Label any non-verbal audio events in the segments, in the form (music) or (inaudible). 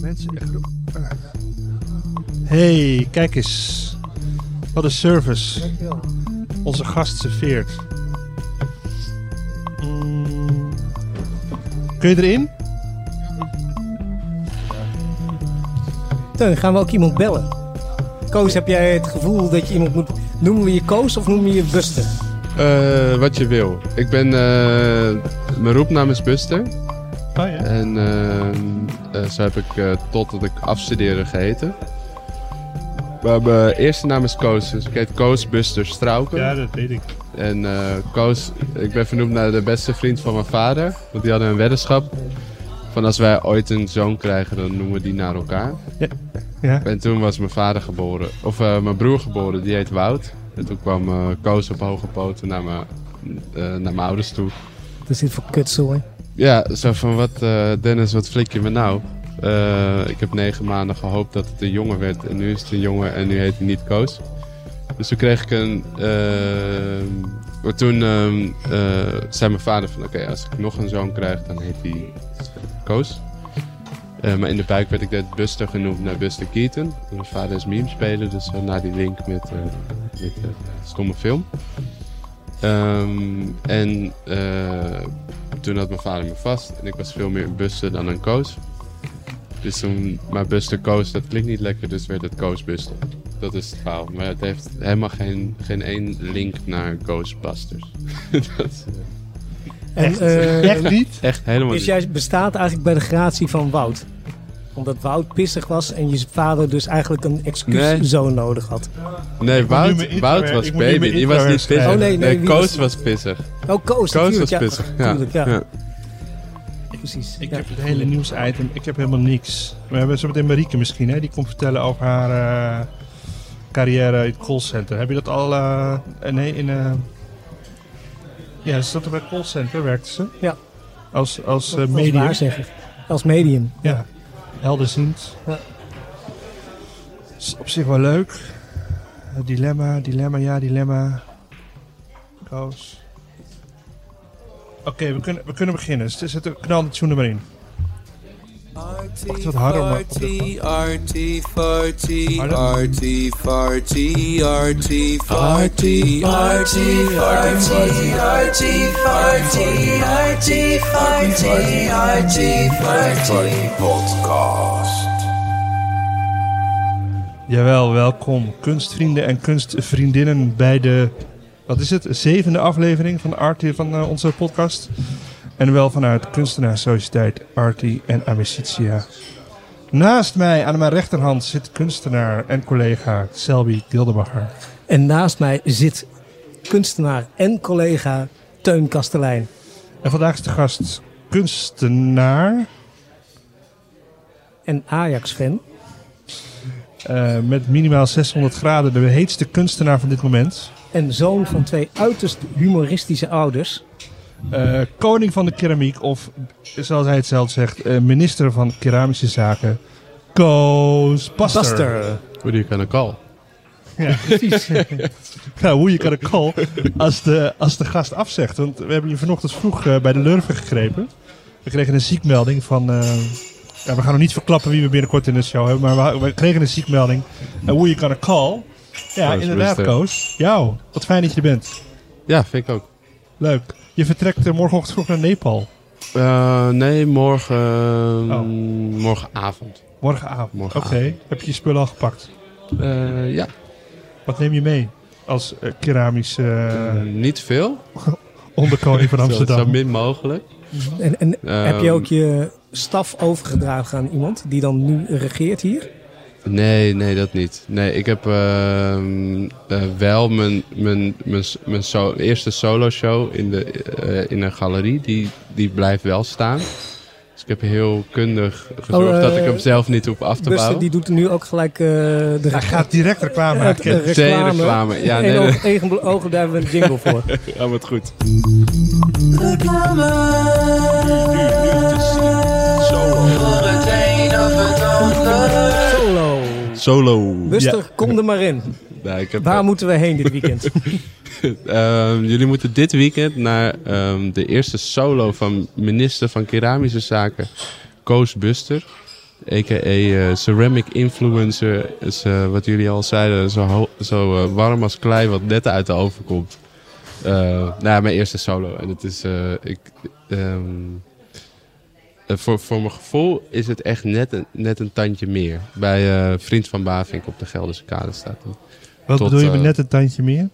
Mensen echt op. Hey, kijk eens. Wat een service. Onze gast serveert. Mm. Kun je erin? Dan gaan we ook iemand bellen. Koos, heb jij het gevoel dat je iemand moet... Noemen we je Koos of noemen we je Buster? Eh, wat je wil. Ik ben... eh, mijn roepnaam is Buster. Oh ja. En eh, eh, zo heb ik eh, totdat ik afstudeerde geheten. Maar mijn eerste naam is Koos. Dus ik heet Koos Buster Strauken. Ja, dat weet ik. En eh, Koos, ik ben vernoemd naar de beste vriend van mijn vader. Want die hadden een weddenschap. Van als wij ooit een zoon krijgen, dan noemen we die naar elkaar. Ja. En toen was mijn vader geboren. Of eh, mijn broer geboren, die heet Wout. En toen kwam eh, Koos op hoge poten naar mijn, eh, naar mijn ouders toe. Dat zit voor kutzooi. Ja, zo van wat, eh, Dennis, wat flik je me nou? Eh, ik heb negen maanden gehoopt dat het een jongen werd. En nu is het een jongen en nu heet hij niet Koos. Dus toen kreeg ik een... eh, toen ehm, eh, zei mijn vader van... Oké, als ik nog een zoon krijg, dan heet hij Koos. Maar in de buik werd ik net Buster genoemd naar Buster Keaton. Mijn vader is meme speler, dus naar die link met, met de stomme film. Um, en uh, toen had mijn vader me vast en ik was veel meer een Buster dan een Koos. Dus toen, maar Buster Koos, dat klinkt niet lekker, dus werd het Koos Buster. Dat is het verhaal. Maar het heeft helemaal geen, geen één link naar Ghostbusters. (laughs) dat is, En, echt, uh, echt niet? Echt helemaal dus niet. jij bestaat eigenlijk bij de gratie van Wout? Omdat Wout pissig was en je vader dus eigenlijk een excuuszoon nee. nodig had. Nee, Wout, Wout was baby. Die was niet pissig. Oh, nee, nee, nee Koos was... was pissig. Oh, Koos, Koos was ja, pissig. Ja, ja. ja. Precies. Ik ja. heb het hele nieuwsitem. Ik heb helemaal niks. We hebben zo meteen Marieke misschien, hè? Die komt vertellen over haar uh, carrière in het callcenter. Heb je dat al... Uh, nee, in... Uh, ja, ze zat er bij het callcenter, werkte ze. Ja. Als, als uh, medium. Als, als medium. Ja. Helderziend. Ja. Is op zich wel leuk. dilemma, dilemma, ja, dilemma. Koos. Oké, okay, we, kunnen, we kunnen beginnen. Zet de knal de tune er maar in. Wacht wat harder, maar op de Artie, artie, podcast. Jawel, welkom kunstvrienden en kunstvriendinnen bij de, wat is het, zevende aflevering van, Artie, van uh, onze podcast. En wel vanuit kunstenaarssociëteit Artie en Amicitia. Naast mij, aan mijn rechterhand, zit kunstenaar en collega Selby Dildebacher. En naast mij zit kunstenaar en collega Teun Kastelein. En vandaag is de gast kunstenaar. En Ajax-fan. Uh, met minimaal 600 graden, de heetste kunstenaar van dit moment. En zoon van twee uiterst humoristische ouders. Uh, koning van de keramiek, of zoals hij het zelf zegt, uh, minister van keramische zaken, Koos Baster. Baster. Hoe do you gonna call? Ja, precies. ja, (laughs) hoe je kan een call als de, als de gast afzegt. Want we hebben je vanochtend vroeg uh, bij de Lurven gegrepen. We kregen een ziekmelding van... ja, we gaan nog niet verklappen wie we binnenkort in de show hebben, maar we, we kregen een ziekmelding. En hoe je kan een call. Ja, Koos inderdaad. Koos. Jou, wat fijn dat je er bent. Ja, vind ik ook. Leuk. Je vertrekt uh, morgenochtend vroeg naar Nepal. Uh, nee, morgen, Oh. morgenavond. Morgenavond. Oké. Heb je je spullen al gepakt? Uh, ja, Wat neem je mee als uh, keramisch uh, niet veel. (laughs) onderkoning van (laughs) Amsterdam? zo min mogelijk. En, en Ehm, heb je ook je staf overgedragen aan iemand die dan nu regeert hier? Nee, nee, dat niet. Nee, ik heb ehm, eh, wel mijn, mijn, mijn, mijn so- eerste solo show in, de, eh, in een galerie. Die, die blijft wel staan. Dus ik heb heel kundig gezorgd Oh, dat ik eh, hem zelf niet hoef af te Buster bouwen. die doet nu ook gelijk eh, de Hij gaat direct reclame maken. (laughs) reclame. reclame. Ja, en nee, ook eigen ogen daar hebben we een jingle voor. (laughs) Ja, wat goed. Voor het een of het ander. Solo. Buster, kom er maar in. (laughs) Ja, ik heb, Waar moeten we heen dit weekend? (laughs) (laughs) Ehm, jullie moeten dit weekend naar ehm, de eerste solo van minister van Keramische Zaken, Koos Buster. a.k.a. eh, ceramic influencer. Is, eh, wat jullie al zeiden, zo, zo eh, warm als klei wat net uit de oven komt. Nou ja, mijn eerste solo. En het is... ik, ehm, eh, voor, voor mijn gevoel is het echt net een, net een tandje meer. Bij eh, Vriend van Bavink op de Gelderse Kade staat het. Wat Tot, bedoel je met eh, net een tandje meer?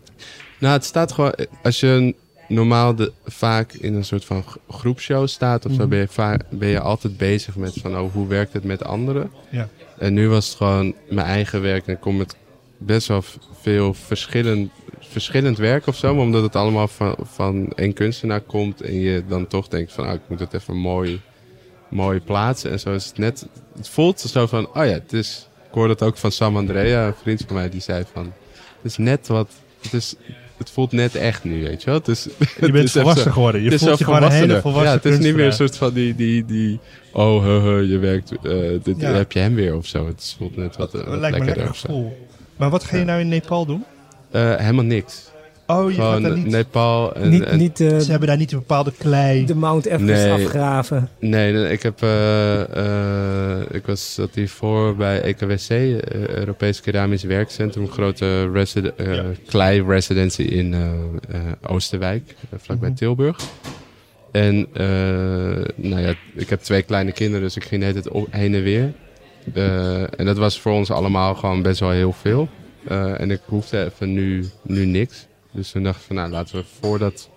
Nou, het staat gewoon... Als je normaal de, vaak in een soort van groepshow staat of zo... Mhm. Ben, je ben je altijd bezig met van... Oh, hoe werkt het met anderen? Ja. En nu was het gewoon mijn eigen werk. En ik kom met best wel veel verschillend, verschillend werk of zo. Maar omdat het allemaal van, van één kunstenaar komt. En je dan toch denkt van... Ah, ik moet het even mooi, mooi plaatsen. En zo is het net... Het voelt zo van... Oh ja, het is... Ik hoorde het ook van Sam Andrea, een vriend van mij. Die zei van... Het is net wat... Het, is, het voelt net echt nu, weet je wel. Het is, Je bent (laughs) volwassen geworden. Je voelt je gewoon een hele volwassen Ja, het is niet meer een soort van die... die, die oh, he, he, je werkt... eh dit Ja. heb je hem weer of zo. Het voelt net wat, eh, Dat wat lijkt me lekker. Maar wat ga je nou in Nepal doen? Eh, helemaal niks. Oh, je gaat daar niet... Nepal. En, niet en- niet eh, Ze hebben daar niet een bepaalde klei. de Mount Everest Nee. afgraven. nee, nee, ik heb. eh, eh, ik was zat hiervoor bij EKWC, Europees Keramisch Werkcentrum, grote Ja. klei-residency in Oosterwijk, vlakbij Mhm. Tilburg. En eh, nou ja, ik heb twee kleine kinderen, dus ik ging de hele tijd op, heen en weer. Eh, en dat was voor ons allemaal gewoon best wel heel veel. Eh, en ik hoefde even nu, nu niks. Dus toen dacht ik van, nou laten we voordat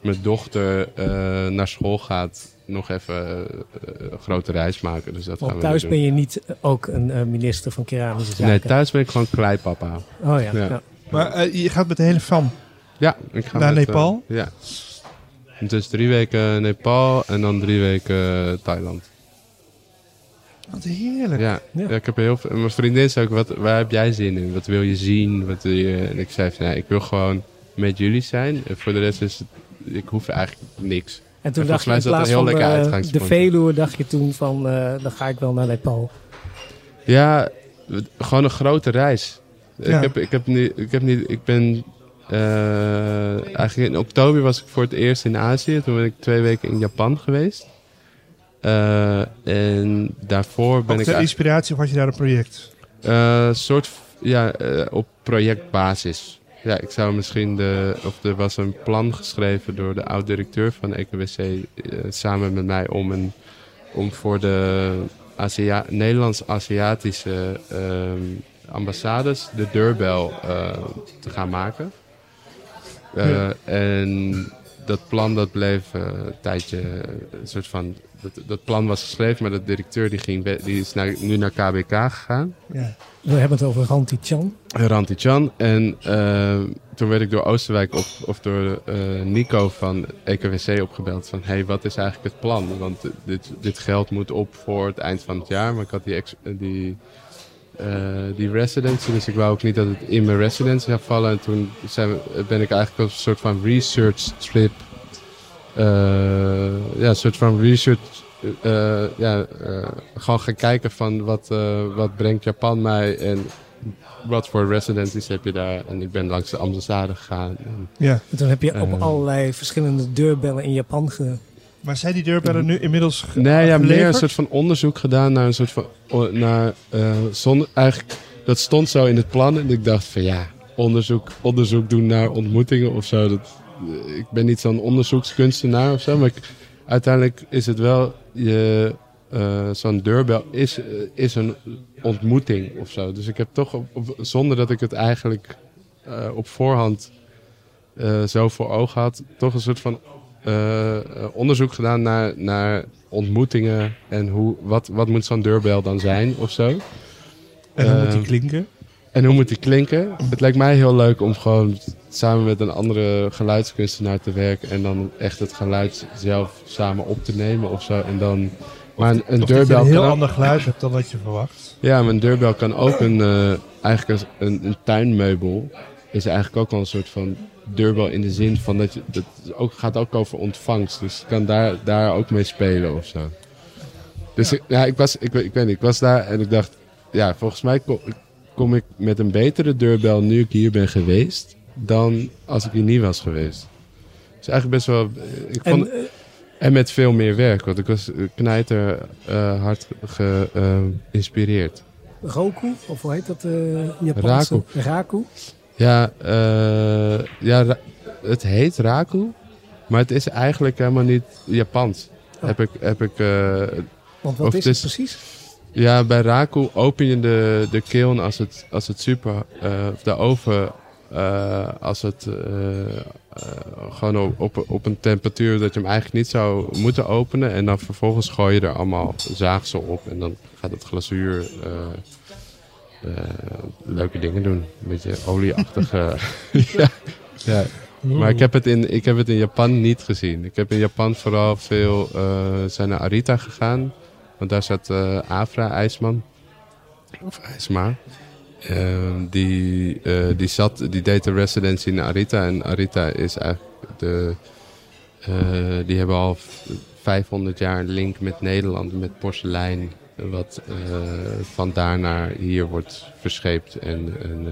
mijn dochter eh, naar school gaat, nog even eh, een grote reis maken. Dus dat gaan Want we thuis ben je niet ook een eh, minister van keramische zaken. Nee, thuis ben ik gewoon kleipapa. Oh ja. Ja. ja. Maar eh, je gaat met de hele fam. Ja, ik ga Naar met, Nepal? eh, ja. Dus drie weken Nepal en dan drie weken eh, Thailand. Wat heerlijk. Ja, Ja. ja. ik heb heel veel. Mijn vriendin zei ook, wat, waar heb jij zin in? Wat wil je zien? Wat wil je... En ik zei van, ja, ik wil gewoon met jullie zijn. En voor de rest is het, ik hoef eigenlijk niks. En toen En dacht je in plaats heel van lekker eh, de. Veluwe, dacht je toen van, eh, dan ga ik wel naar Nepal. Ja, gewoon een grote reis. Ja. Ik, heb, ik, heb niet, ik heb niet, ik ben, eh, eigenlijk in oktober was ik voor het eerst in Azië. Toen ben ik twee weken in Japan geweest. Eh, en daarvoor ben Ook ik ter eigenlijk inspiratie of had je daar een project? eh, soort, ja, eh, op projectbasis. Ja, ik zou misschien de, of er was een plan geschreven door de oud-directeur van EKWC eh, samen met mij om, een, om voor de Azia Nederlands-Aziatische ehm, ambassades de deurbel eh, te gaan maken. Eh, Ja. En dat plan dat bleef een tijdje een soort van. Dat, dat plan was geschreven, maar de directeur die, ging, die is naar, nu naar KBK gegaan. Ja. We hebben het over Ranti Chan. Ranti Chan. En eh, toen werd ik door Oosterwijk op, of door eh, Nico van EKWC opgebeld. Van hey, wat is eigenlijk het plan? Want dit, dit geld moet op voor het eind van het jaar. Maar ik had die, ex- die, eh, die residency. Dus ik wou ook niet dat het in mijn residency zou vallen. En toen zijn ben ik eigenlijk op een soort van research trip. Eh, ja, een soort van research. eh, ja, eh, gewoon gaan kijken van wat, eh, wat brengt Japan mij en wat voor residencies heb je daar? En ik ben langs de ambassade gegaan. En, ja. En toen heb je op allerlei verschillende deurbellen in Japan ge... Maar zijn die deurbellen nu inmiddels ge- nee, ja, meer een soort van onderzoek gedaan naar een soort van. Naar, eh, zonder, eigenlijk, dat stond zo in het plan. En ik dacht van ja, onderzoek, onderzoek doen naar ontmoetingen of zo. Dat, ik ben niet zo'n onderzoekskunstenaar of zo. Maar ik- uiteindelijk is het wel. Je, eh, zo'n deurbel is, eh, is een ontmoeting of zo. Dus ik heb toch, op, op- zonder dat ik het eigenlijk eh, op voorhand eh, zo voor ogen had, toch een soort van onderzoek gedaan naar, naar ontmoetingen en hoe, wat, wat moet zo'n deurbel dan zijn of zo. En hoe moet die klinken? En hoe moet die klinken? Het lijkt mij heel leuk om gewoon samen met een andere geluidskunstenaar te werken en dan echt het geluid zelf samen op te nemen of zo. En dan, maar een, dat deurbel een heel kan ander geluid hebt dan wat je verwacht. ja, maar een deurbel kan ook een, eh, eigenlijk een, een tuinmeubel. Is eigenlijk ook wel een soort van deurbel in de zin van dat je, dat ook, gaat ook over ontvangst. Dus je kan daar, daar ook mee spelen of zo. Dus ik, ja, ik, was, ik, weet- ik weet niet, ik was daar en ik dacht, ja, volgens mij kom, kom ik met een betere deurbel nu ik hier ben geweest, dan als ik hier niet was geweest. Dus eigenlijk best wel, ik vond, En eh, En met veel meer werk, want ik was eh, knijter eh, hard geïnspireerd. Roku, of hoe heet dat? eh Japanse? Raku. Ja, eh, ja Ra- het heet Raku, maar het is eigenlijk helemaal niet Japans. Oh. Heb ik, heb ik, eh, Want wat is het het precies? ja, bij Raku open je de, de kiln als het, als het super, eh, of de oven, eh, als het eh, eh, gewoon op, op, een temperatuur dat je hem eigenlijk niet zou moeten openen. En dan vervolgens gooi je er allemaal zaagsel op en dan gaat het glazuur leuke dingen doen. Een beetje olieachtige. (laughs) ja. ja. Maar ik heb, het in, ik heb het in Japan niet gezien. Ik heb in Japan vooral veel zijn naar Arita gegaan. Want daar zat eh Afra IJsman. Of IJsma. Eh, die, eh, die, zat, die deed de residency in Arita. En Arita is eigenlijk de... eh, die hebben al v- 500 jaar een link met Nederland, met porselein. Wat eh, van daar naar hier wordt verscheept. En, en,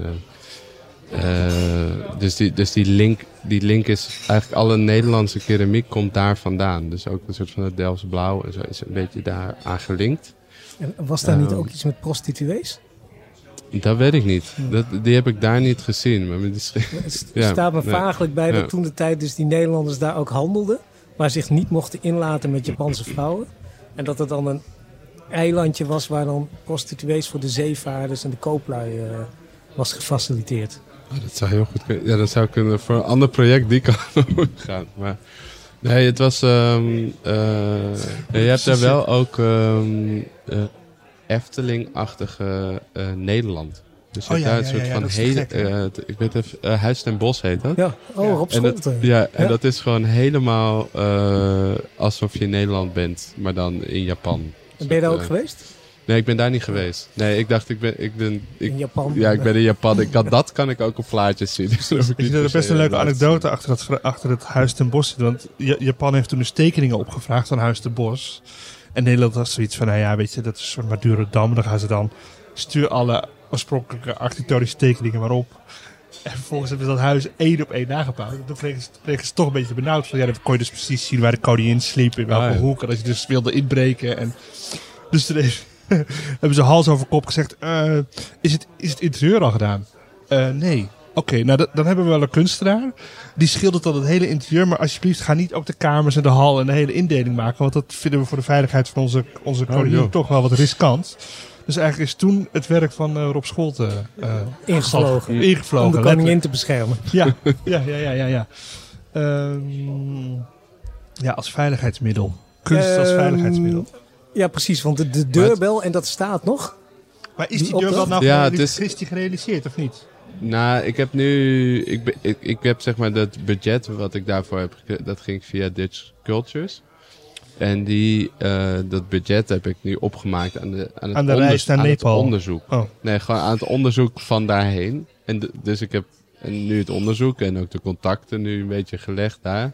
dus die, dus die, link, die link is eigenlijk alle Nederlandse keramiek komt daar vandaan. Dus ook een soort van het Delfts blauw en zo is een beetje daar aan gelinkt. En was daar niet Ehm. ook iets met prostituees? Dat weet ik niet. Dat, die heb ik daar niet gezien. Maar die sch- Het (laughs) Ja, staat me nee. vaaglijk bij dat Ja. toen de tijd dus die Nederlanders daar ook handelden. Maar zich niet mochten inlaten met Japanse (clears throat) vrouwen. En dat het dan een eilandje was waar dan prostituees voor de zeevaarders en de kooplui eh, was gefaciliteerd. Oh, dat zou heel goed kunnen. Ja, dat zou kunnen voor een ander project die (laughs) kan gaan. Maar nee, het was. ehm eh, je hebt daar wel ook ehm eh, Efteling-achtige eh, Nederland. Dus je Oh, hebt ja, daar een ja, soort ja, van is hele. eh, ik weet even, eh, Huis ten Bos heet dat. Ja, oh, Ja. Rob En dat, ja, en dat is gewoon helemaal eh, alsof je in Nederland bent, maar dan in Japan. En ben je daar ook geweest? Nee, ik ben daar niet geweest. Nee, ik dacht, ik ben, ik ben, ik, In Japan? ja, ik ben in Japan. Ik kan, dat kan ik ook op plaatjes zien. (laughs) Dus ik vind er best een leuke anekdote achter, dat, achter het Huis ten Bos. zitten. Want Ja- Japan heeft toen dus tekeningen opgevraagd van Huis ten Bos. En Nederland had zoiets van, nou ja, weet je, dat is een soort Madurodam. Dan gaan ze dan, stuur alle oorspronkelijke architectonische tekeningen maar op. En vervolgens hebben ze dat huis één op één nagepakt. En toen kregen ze, kregen ze toch een beetje benauwd. Van, ja, dan kon je dus precies zien waar de koningin sliep, in welke Ah, ja. hoek. En als je dus wilde inbreken. En, dus toen heeft- (laughs) hebben ze hals over kop gezegd, eh, is, het, is het interieur al gedaan? Eh, nee. Oké, nou dat- dan hebben we wel een kunstenaar. Die schildert dan het hele interieur. Maar alsjeblieft, ga niet ook de kamers en de hal en de hele indeling maken. Want dat vinden we voor de veiligheid van onze, onze Oh, koningin toch wel wat riskant. Dus eigenlijk is toen het werk van eh, Rob Scholten eh, Ingevlogen. Om de letterlijk. koningin te beschermen. (laughs) Ja, ja, ja, ja, ja. ja. Ehm, ja, als veiligheidsmiddel. Kunst als Ehm, veiligheidsmiddel. Ja, precies, want de, de deurbel, en dat staat nog. Maar is die die deurbel nou Ja, is die gerealiseerd of niet? Nou, ik heb nu. Ik, ik, ik heb zeg maar dat budget wat ik daarvoor heb. Dat ging via Dutch Cultures. En die, eh, dat budget heb ik nu opgemaakt aan, de, aan, het, Aan de reis naar aan het Nepal. onderzoek. Oh. Nee, gewoon aan het onderzoek van daarheen. En de- dus ik heb en nu het onderzoek en ook de contacten nu een beetje gelegd daar.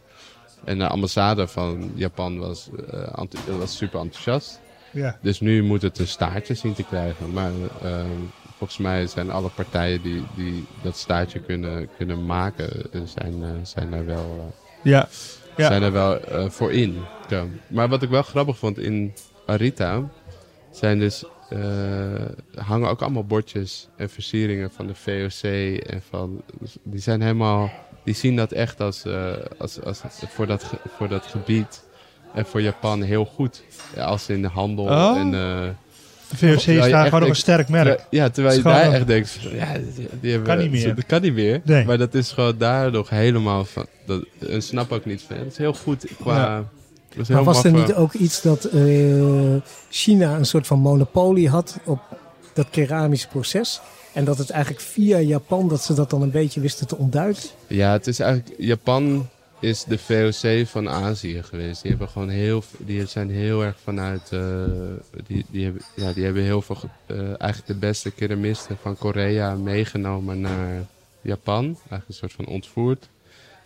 En de ambassade van Japan was, eh, was super enthousiast. Ja. Dus nu moet het een staartje zien te krijgen. Maar ehm, volgens mij zijn alle partijen die, die dat staartje kunnen, kunnen maken, eh, zijn, eh, zijn daar wel, eh, Ja. Ja. zijn er wel voor in. Ja. Maar wat ik wel grappig vond in Arita, zijn dus, hangen ook allemaal bordjes en versieringen van de VOC. En van, die zijn helemaal, die zien dat echt als, als, als, voor, dat, voor dat gebied. En voor Japan heel goed. Als in de handel. Oh. En, VOC is daar gewoon nog een sterk merk. Ja, terwijl je daar echt denkt, ja, die, die hebben, Kan niet meer. Dat kan niet meer. Nee. Maar dat is gewoon daar nog helemaal van. Dat, en snap ook niet van. Het is heel goed qua. Ja. is Maar was er niet ook iets dat eh, China een soort van monopolie had op dat keramische proces? En dat het eigenlijk via Japan, dat ze dat dan een beetje wisten te ontduiken? Ja, het is eigenlijk. Japan is de VOC van Azië geweest. Die hebben gewoon heel. Die zijn heel erg vanuit. eh, die, die, hebben, ja, die hebben heel veel. eh, eigenlijk de beste keramisten van Korea meegenomen naar Japan. Eigenlijk een soort van ontvoerd.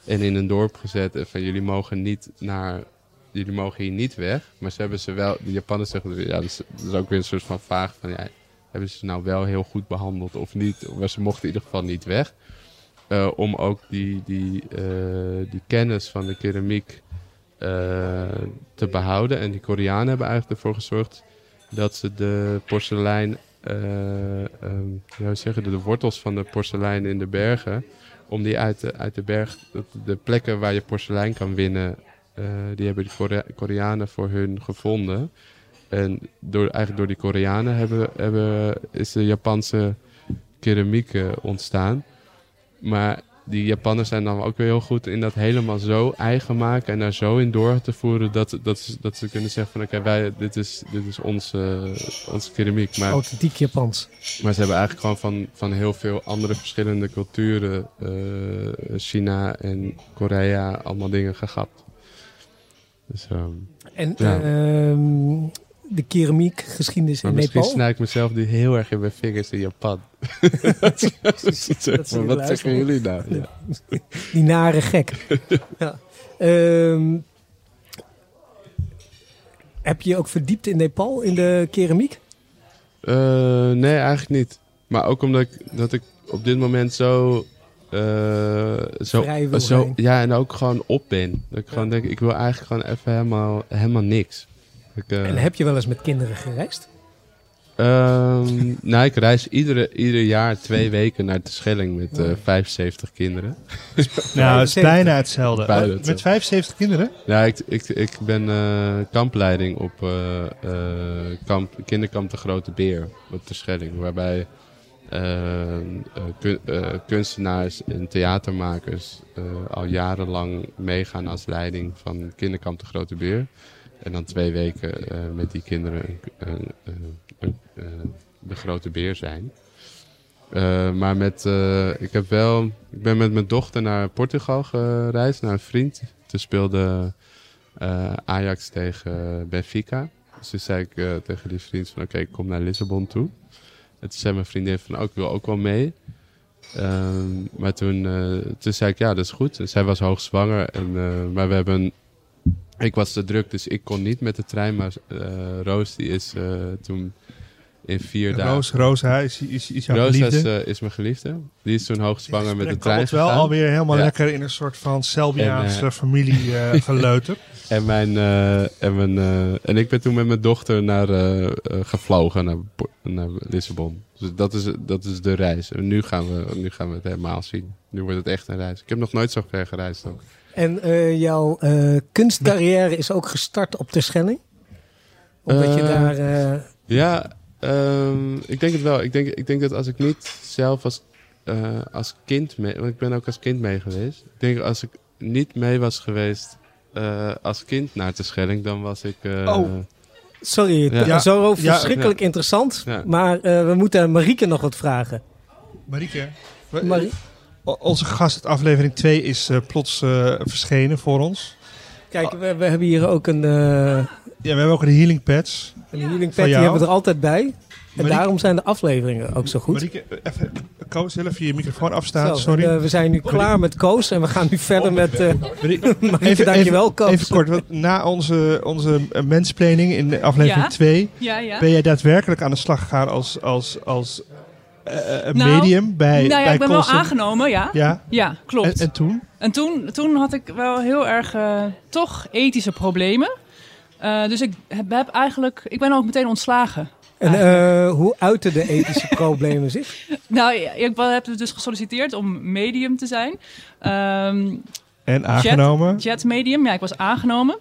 En in een dorp gezet. Van jullie mogen niet naar. Jullie mogen hier niet weg. Maar ze hebben ze wel. De Japanners zeggen. Ja, dat is, ook weer een soort van vaag. Van ja, hebben ze nou wel heel goed behandeld of niet? Maar ze mochten in ieder geval niet weg. Eh, om ook die, die, eh, die kennis van de keramiek eh, te behouden. En die Koreanen hebben eigenlijk ervoor gezorgd dat ze de porselein, eh, ehm, ja, hoe zeg je, de, wortels van de porselein in de bergen, om die uit de, uit de berg, de, plekken waar je porselein kan winnen, die hebben de Korea- Koreanen voor hun gevonden. En door, eigenlijk door die Koreanen hebben, hebben, is de Japanse keramiek ontstaan. Maar die Japanners zijn dan ook weer heel goed in dat helemaal zo eigen maken en daar zo in door te voeren dat, dat, ze, dat ze kunnen zeggen van oké, wij dit is, dit is onze, onze keramiek. Maar, Authentiek Japans. maar ze hebben eigenlijk gewoon van, van heel veel andere verschillende culturen, eh, China en Korea, allemaal dingen gegapt. Dus, ehm, En Ja. ehm, de keramiek geschiedenis maar in misschien Nepal. snij ik mezelf nu heel erg in mijn vingers in Japan. (laughs) (laughs) Dat wat zeggen jullie nou? (laughs) Ja. Die nare gek. ja. Ehm, heb je je ook verdiept in Nepal, in de keramiek? Eh, nee, eigenlijk niet. Maar ook omdat ik, dat ik op dit moment zo... eh, zo, zo ja, en ook gewoon op ben. Dat ik gewoon denk, ik wil eigenlijk gewoon even helemaal, helemaal niks. Ik, eh, En heb je wel eens met kinderen gereisd? ehm, (laughs) nou, ik reis iedere, ieder jaar twee weken naar de Schelling met eh, 75 kinderen. (laughs) Nou, het is 75. bijna hetzelfde. Bijna Met hetzelfde. 75 kinderen? Ja, ik, ik, ik ben eh, kampleiding op eh, eh, kamp, kinderkamp De Grote Beer op de Schelling. Waarbij kun- kunstenaars en theatermakers eh, al jarenlang meegaan als leiding van kinderkamp De Grote Beer. En dan twee weken eh, met die kinderen een- een- een- een- eh, De Grote Beer zijn. Eh, maar met, ik, heb wel, ik ben met mijn dochter naar Portugal gereisd, naar een vriend. Toen speelde Ajax tegen Benfica. Dus toen zei ik tegen die vriend van oké, ik kom naar Lissabon toe. En toen zei mijn vriendin van oh, ik wil ook wel mee. Ehm, maar toen, toen zei ik ja, dat is goed. Zij was hoogzwanger. En, maar we hebben... Ik was te druk, dus ik kon niet met de trein. Maar eh, Roos die is eh, toen in vier dagen... Roos, Rosa is, is, is jouw Rosa geliefde. is, eh, is mijn geliefde. Die is toen hoogzwanger met de Het trein komt wel gegaan. alweer helemaal Ja. lekker in een soort van Selbiaanse familie eh (laughs) geleuter. En, mijn, eh, en, mijn, eh, en ik ben toen met mijn dochter naar, eh, eh, gevlogen naar, naar Lissabon. Dus dat is, dat is de reis. En nu gaan, we, nu gaan we het helemaal zien. Nu wordt het echt een reis. Ik heb nog nooit zo ver gereisd ook. En eh, jouw eh, kunstcarrière is ook gestart op de Schelling? Omdat je Eh, daar... eh, Ja, ehm, ik denk het wel. Ik denk, ik denk dat als ik niet zelf als, eh, als kind mee... Want ik ben ook als kind mee geweest. Ik denk als ik niet mee was geweest eh, als kind naar de Schelling... dan was ik... eh, Oh. sorry, Ja. zo Ja. verschrikkelijk interessant. Ja. Maar eh, we moeten Marieke nog wat vragen. Marieke, we- Marie, o- onze gast uit aflevering 2 is eh, plots eh, verschenen voor ons. kijk, we, we hebben hier ook een, eh Ja, we hebben ook een healing pads. een healing pad. Van Die jou? hebben we er altijd bij. En Marieke- daarom zijn de afleveringen ook zo goed. Marieke, even, Koos, heel even je microfoon afstaan, Zo, sorry. we zijn nu klaar met Koos en we gaan nu verder met... eh (laughs) Marieke, Marieke, dankjewel Koos. even kort, want na onze, onze mensplanning in aflevering Ja. 2... Ja, ja. ben jij daadwerkelijk aan de slag gegaan als, als, als een Nou, medium bij nou ja, bij ik ben wel aangenomen, ja. Ja, Ja, klopt. en, En, en toen? toen, toen had ik wel heel erg eh, toch ethische problemen. Eh, dus ik heb, heb eigenlijk, ik ben ook meteen ontslagen. En eh, hoe uiten de ethische (laughs) problemen zich? Nou, ik heb dus gesolliciteerd om medium te zijn. Ehm En aangenomen. jet medium, ja, ik was aangenomen.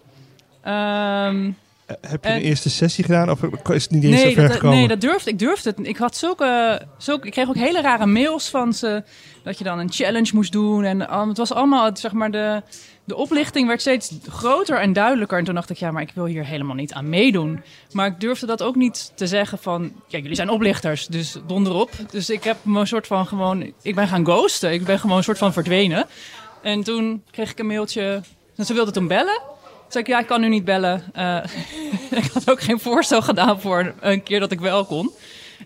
Ehm, Eh, Heb je En- een eerste sessie gedaan of is het niet eens zo ver dat, gekomen? nee, dat durfde ik. durfde het. Ik had zulke, zulke, ik kreeg ook hele rare mails van ze dat je dan een challenge moest doen en het was allemaal zeg maar de de oplichting werd steeds groter en duidelijker en toen dacht ik ja, maar ik wil hier helemaal niet aan meedoen. Maar ik durfde dat ook niet te zeggen van ja, jullie zijn oplichters, dus donder op. Dus ik heb me een soort van gewoon ik ben gaan ghosten. Ik ben gewoon een soort van verdwenen. En toen kreeg ik een mailtje. En ze wilde toen bellen. Zei ik, ja, ik kan nu niet bellen. Eh, (laughs) ik had ook geen voorstel gedaan voor een keer dat ik wel kon.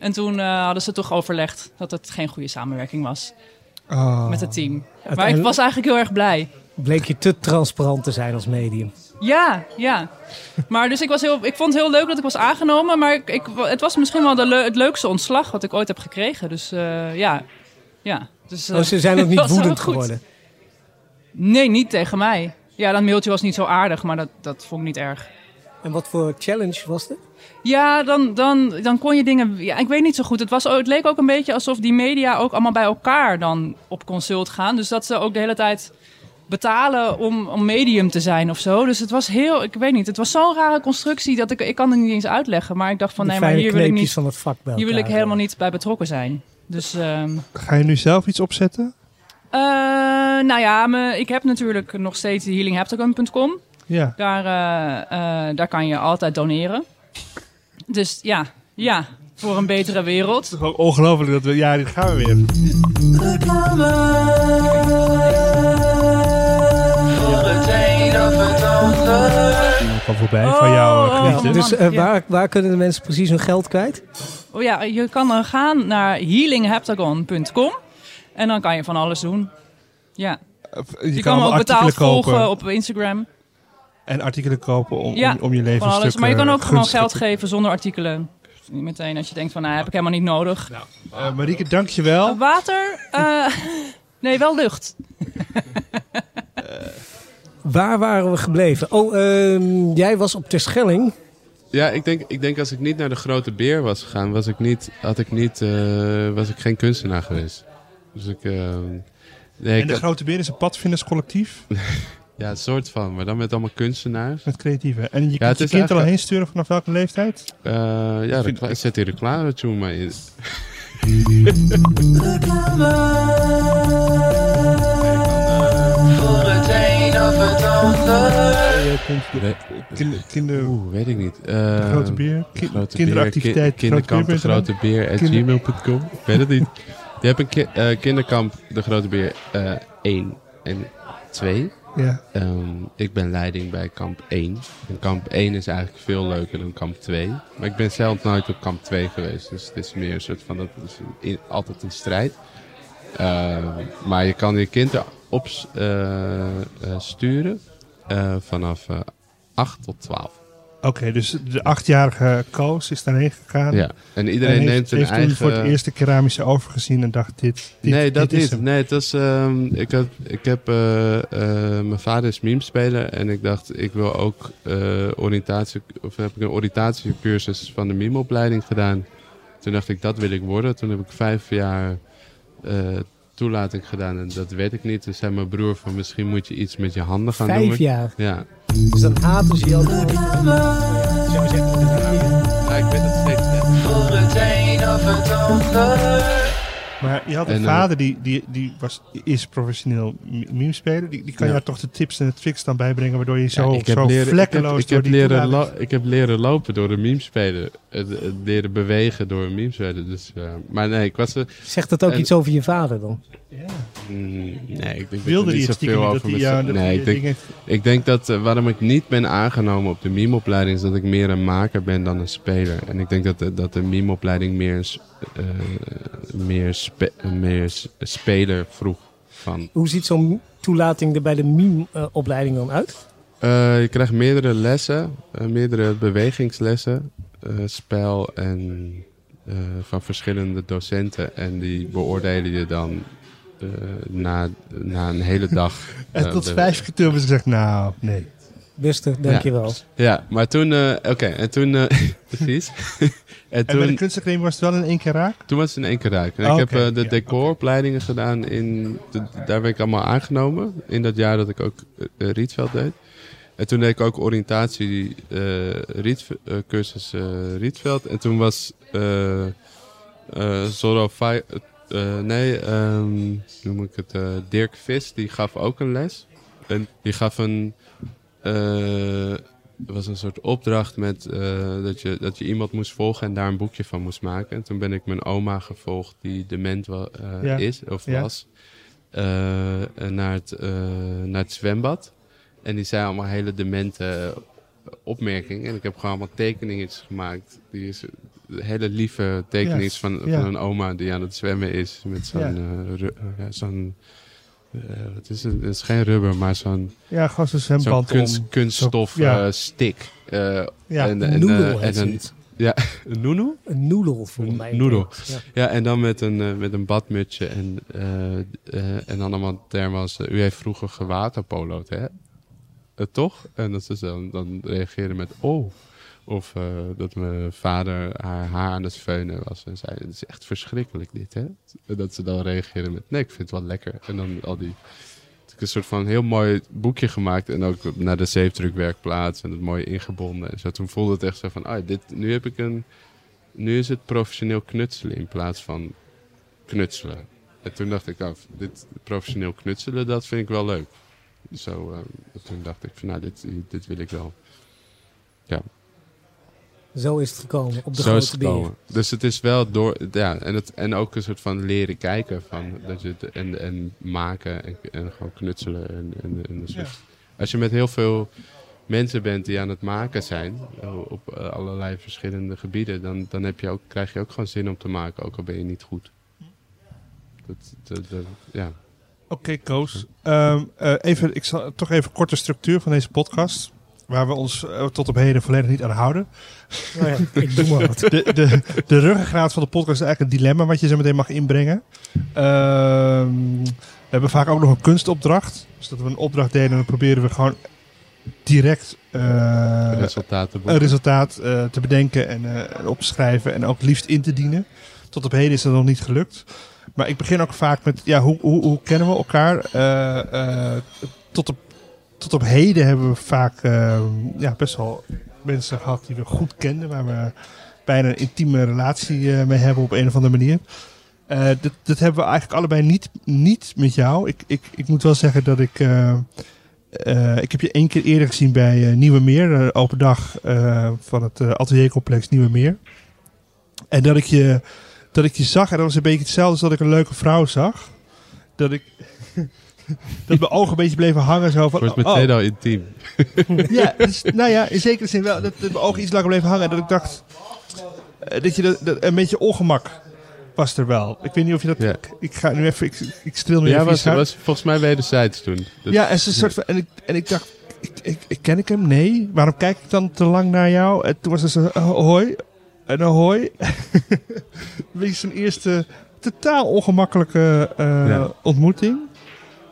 En toen eh, hadden ze toch overlegd dat het geen goede samenwerking was Oh. met het team. Maar ik was eigenlijk heel erg blij. Bleek je te transparant te zijn als medium. Ja, ja. Maar dus ik, was heel, ik vond het heel leuk dat ik was aangenomen. Maar ik, ik, het was misschien wel de het leukste ontslag wat ik ooit heb gekregen. Dus eh, ja. ja. Dus, Oh, ze zijn ook (laughs) niet woedend geworden. Nee, niet tegen mij. Ja, dat mailtje was niet zo aardig, maar dat, dat vond ik niet erg. En wat voor challenge was het? Ja, dan, dan, dan kon je dingen. Ja, ik weet niet zo goed. Het, was, het leek ook een beetje alsof die media ook allemaal bij elkaar dan op consult gaan. Dus dat ze ook de hele tijd betalen om, om medium te zijn of zo. Dus het was heel. Ik weet niet. Het was zo'n rare constructie dat ik. Ik kan het niet eens uitleggen. Maar ik dacht van De nee, maar hier wil ik niet. van het vak bij Hier wil ik helemaal niet bij betrokken zijn. Dus. ehm, Ga je nu zelf iets opzetten? Eh, nou ja, me, ik heb natuurlijk nog steeds healingheptagon.com. Ja. Daar, eh, eh, daar kan je altijd doneren. Dus ja, ja, voor een betere wereld. Het is gewoon ongelooflijk dat we... Ja, dit gaan we weer. Voor het een of het ander. Ik kwam voorbij van jouw Oh, uh, oh. Dus Ja. waar, waar kunnen de mensen precies hun geld kwijt? Oh ja, je kan dan gaan naar healingheptagon.com en dan kan je van alles doen. Ja, je, je, kan me ook artikelen betaald volgen kopen op Instagram. en artikelen kopen om, Ja, om, om je leven Van een alles. Maar je kan eh, ook gewoon geld te- geven zonder artikelen. Niet meteen als je denkt van, nou heb ik helemaal niet nodig. Eh, Marieke, dankjewel. Water? eh, (laughs) nee, wel lucht. Waar waren we gebleven? Oh, ehm, jij was op Terschelling. Ja, ik denk, ik denk als ik niet naar de Grote Beer was gegaan, was ik, niet, had ik, niet, eh, was ik geen kunstenaar geweest. Dus ik... eh, nee, En ik de Grote Beer is een padvinderscollectief (laughs) ja, een soort van, maar dan met allemaal kunstenaars. met creatieve. En je het kunt je kind er al heen sturen vanaf welke leeftijd? Eh, ja, vind- recla- zet die reclame tune maar in. (laughs) Voor het een of het ander. Je kunt de Nee. kinder, kinder, Oeh, weet ik niet. Eh, Grote Beer, ki- Grote kinderactiviteit, Beer, ki- kinderkamp de Grote Beer at Kinder- gmail.com. Ik weet het niet. (laughs) Je hebt een ki- eh, kinderkamp de Grote Beer eh 1 en 2. Beer. Ja. Ehm, ik ben leiding bij kamp 1. En kamp 1 is eigenlijk veel leuker dan kamp 2. Maar ik ben zelf nooit op kamp 2 geweest. Dus het is meer een soort van, dat is in- altijd een strijd. Ehm, maar je kan je kind erop eh, eh, sturen eh, vanaf eh 8 tot 12. Oké, dus de achtjarige Koos is daarheen gegaan. Ja, en iedereen en heeft, neemt een heeft toen eigen... voor het eerst de keramische overgezien en dacht dit, dit nee, dat dit is niet. hem. Nee, het was, ehm, ik, had, ik heb... eh, eh, mijn vader is meme-speler en ik dacht, ik wil ook eh, oriëntatie... Of heb ik een oriëntatiecursus van de meme-opleiding gedaan. Toen dacht ik, dat wil ik worden. Toen heb ik vijf jaar toelating gedaan en dat weet ik niet. Toen zei mijn broer van, misschien moet je iets met je handen gaan doen. Vijf jaar. Ja. Dus dan haten ze je zeggen, ja, ik weet het steeds net. Voor het een of het ander. Maar je had een En, eh, vader die, die, die was, is professioneel meme-speler. Die, die kan Ja. jou toch de tips en de tricks dan bijbrengen, waardoor je zo, Ja, ik heb zo leren, vlekkeloos ik heb, ik door heb die leren ik heb leren lopen door een meme spelen. Het, het leren bewegen door een meme spelen. Dus, eh, maar nee, ik was er. Zegt dat ook En- iets over je vader dan? Mm, nee, ik denk dat Wilde die niet zoveel dat over hij me jou zei. de Nee, ik denk, dingen... ik denk dat waarom ik niet ben aangenomen op de meme-opleiding is dat ik meer een maker ben dan een speler. En ik denk dat de, dat de meme-opleiding meer, eh, meer, spe- meer speler vroeg. Van, Hoe ziet zo'n toelating er bij de meme-opleiding dan uit? Eh, je krijgt meerdere lessen, eh, meerdere bewegingslessen, eh, spel en eh, van verschillende docenten. En die beoordelen je dan eh, na, na een hele dag. (laughs) En eh, tot vijf keer toen gezegd, nou, nee. Beste, dankjewel. Ja, maar toen, eh, oké, en toen, eh, (laughs) precies. (laughs) en En bij de toen, kunstacademie was het wel in één keer raak? toen was het in één keer raak. En Oh, ik heb oké, eh, de ja, decoropleidingen gedaan in, de- daar ben ik allemaal aangenomen. In dat jaar dat ik ook Rietveld deed. En toen deed ik ook oriëntatie eh Riet, eh, cursus Rietveld. En toen was eh eh Zorro Eh, nee, ehm, noem ik het? eh, Dirk Vis, die gaf ook een les. En die gaf een. het was een soort opdracht met dat, je, dat je iemand moest volgen en daar een boekje van moest maken. En toen ben ik mijn oma gevolgd, die dement wa- Ja. is of Ja. was, naar, het, naar het zwembad. En die zei allemaal hele demente opmerkingen. En ik heb gewoon allemaal tekeningetjes gemaakt. Die is hele lieve tekeningen Ja, van, ja. van een oma die aan het zwemmen is. Met zo'n... Ja. eh, eh, zo'n eh, wat is het? Het is geen rubber, maar zo'n Ja, gewoon zo'n zo'n zwemband kunst, om. kunststof Zo- ja. eh, stick. Eh, Ja, en, Een en, noedel en een, zoiets. (laughs) een noedel? Een noedel volgens mij. Noedel. Ja. Ja, en dan met een, met een badmutsje en, eh, eh, en dan allemaal termen als... eh, u heeft vroeger gewaterpolo'd, hè? toch? En dat ze dan, dan reageren met oh. Of eh, dat mijn vader haar haar aan het feunen was. En zei, het is echt verschrikkelijk dit, hè? Dat ze dan reageren met, nee, ik vind het wel lekker. En dan al die... Ik een soort van heel mooi boekje gemaakt. En ook naar de zeefdrukwerkplaats. En het mooi ingebonden. En zo. Toen voelde het echt zo van, ah, dit, nu heb ik een... Nu is het professioneel knutselen in plaats van knutselen. En toen dacht ik, nou, dit professioneel knutselen, dat vind ik wel leuk. Zo, eh, toen dacht ik van, nou, dit, dit wil ik wel. Zo is het gekomen op de Zo is grote gekomen. Dus het is wel door, ja, en, het, en ook een soort van leren kijken van, dat je het, en, en maken en, en gewoon knutselen. En, en, en een soort- Als je met heel veel mensen bent die aan het maken zijn, op eh, allerlei verschillende gebieden, dan, dan heb je ook, krijg je ook gewoon zin om te maken, ook al ben je niet goed. Dat, dat, dat- ja. Oké, Koos. Ehm, eh, even, ik zal toch even korte structuur van deze podcast. Waar we ons eh, tot op heden volledig niet aan houden. Nou ja, ik doe maar wat. De, de, de ruggengraat van de podcast is eigenlijk een dilemma wat je zo meteen mag inbrengen. Ehm, we hebben vaak ook nog een kunstopdracht. Dus dat we een opdracht delen en dan proberen we gewoon direct eh, een resultaat eh, te bedenken en eh, op te schrijven en ook liefst in te dienen. Tot op heden is dat nog niet gelukt. Maar ik begin ook vaak met, ja, hoe, hoe, hoe kennen we elkaar? Eh, eh, tot, op, tot op heden hebben we vaak eh, ja, best wel mensen gehad die we goed kenden, waar we bijna een intieme relatie eh, mee hebben op een of andere manier. Eh dat, dat hebben we eigenlijk allebei niet, niet met jou. Ik, ik, ik moet wel zeggen dat ik. eh, ik heb je één keer eerder gezien bij Nieuwe Meer, open dag van het ateliercomplex Nieuwe Meer. En dat ik, je, dat ik je zag, en dat was een beetje hetzelfde als dat ik een leuke vrouw zag. Dat ik. (laughs) (laughs) dat mijn ogen een beetje bleven hangen. Zo van, wordt oh, meteen al intiem. (laughs) ja, dus, nou ja, in zekere zin wel. Dat, dat mijn ogen iets langer bleven hangen. En dat ik dacht, eh, dat je dat, dat- een beetje ongemak was er wel. Ik weet niet of je dat... Ja. Ik, ik ga nu even... Ik, ik streel nu Ja, even was, volgens mij wederzijds toen. Dat- ja, en, ze soort van, en, ik, en ik dacht, ik, ken ik hem? Nee. Waarom kijk ik dan te lang naar jou? En toen was er zo, oh, hoi. En een hoi. (laughs) Beetje zo'n eerste totaal ongemakkelijke eh, Ja. ontmoeting.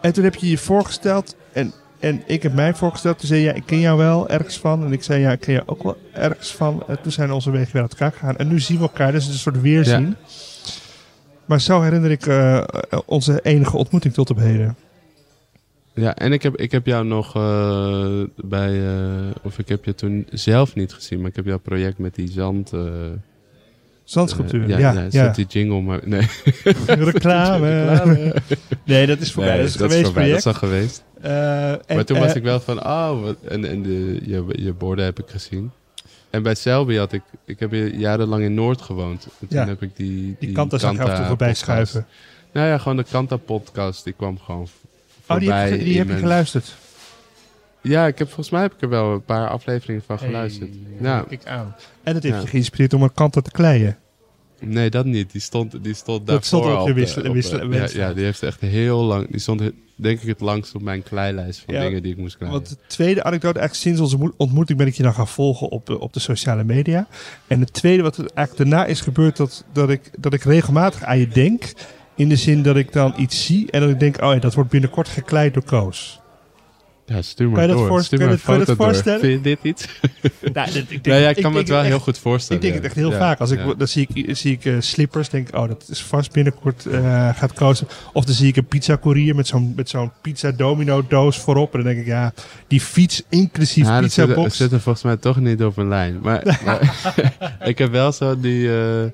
En toen heb je je voorgesteld en, en ik heb mij voorgesteld. Toen zei je, ja, ik ken jou wel ergens van. En ik zei, ja, ik ken jou ook wel ergens van. En toen zijn onze wegen weer uit elkaar gegaan. En nu zien we elkaar, dus het is een soort weerzien. Maar zo herinner ik eh, onze enige ontmoeting tot op heden. Ja, en ik heb, ik heb jou nog eh, bij, eh, of ik heb je toen zelf niet gezien, maar ik heb jouw project met die zand. Zandsculptuur, eh, ja. ja, zet die jingle maar. Nee, (laughs) (laughs) Reclame. Nee, dat is voorbij. nee, dat is geweest voorbij, dat is al geweest. Eh, en, maar toen eh, was ik wel van, oh, wat, en, en de, je, je borden heb ik gezien. En bij Selby had ik, ik heb jarenlang in Noord gewoond. En toen Ja. heb ik die, Die kant ik af en voorbij schuiven. Nou ja, gewoon de Kanta podcast, die kwam gewoon v- Oh, die voorbij. heb, je, die in heb je mijn- geluisterd. Ja, ik heb, volgens mij heb ik er wel een paar afleveringen van geluisterd. ja, Ik aan. En dat heeft Ja. je geïnspireerd om een kant te kleien. Nee, dat niet. Die stond, die stond Dat daarvoor stond op al je de- wissel- op, wissel- eh, ja, ja, die heeft echt heel lang... Die stond denk ik het langst op mijn kleilijst van Ja, dingen die ik moest kleien. Want de tweede anekdote, eigenlijk sinds onze mo- ontmoeting ben ik je dan gaan volgen op de, op de sociale media. En het tweede wat er eigenlijk daarna is gebeurd, dat, dat, ik, dat ik regelmatig aan je denk. In de zin dat ik dan iets zie en dat ik denk, oh ja, dat wordt binnenkort gekleid door Koos. Ja, stuur Kan maar je dat door. voorst- stuur kan je maar dat- een kan je foto dat door. voorstellen? Vind je dit iets? (laughs) Nou, dit- ik ja, ja, ik ik kan me het wel heel goed voorstellen. Ik denk ja. het echt heel Ja, vaak. Als ik, ja. Dan zie ik, zie ik eh, slippers, denk ik, oh, dat is vast binnenkort eh, gaat kozen. Of dan zie ik een pizza courier met zo'n met zo'n pizza domino doos voorop. En dan denk ik, ja, die fiets inclusief Ja, dat pizza er- box. zit er volgens mij toch niet op een lijn. Maar, (laughs) maar (laughs) ik heb wel zo die, eh,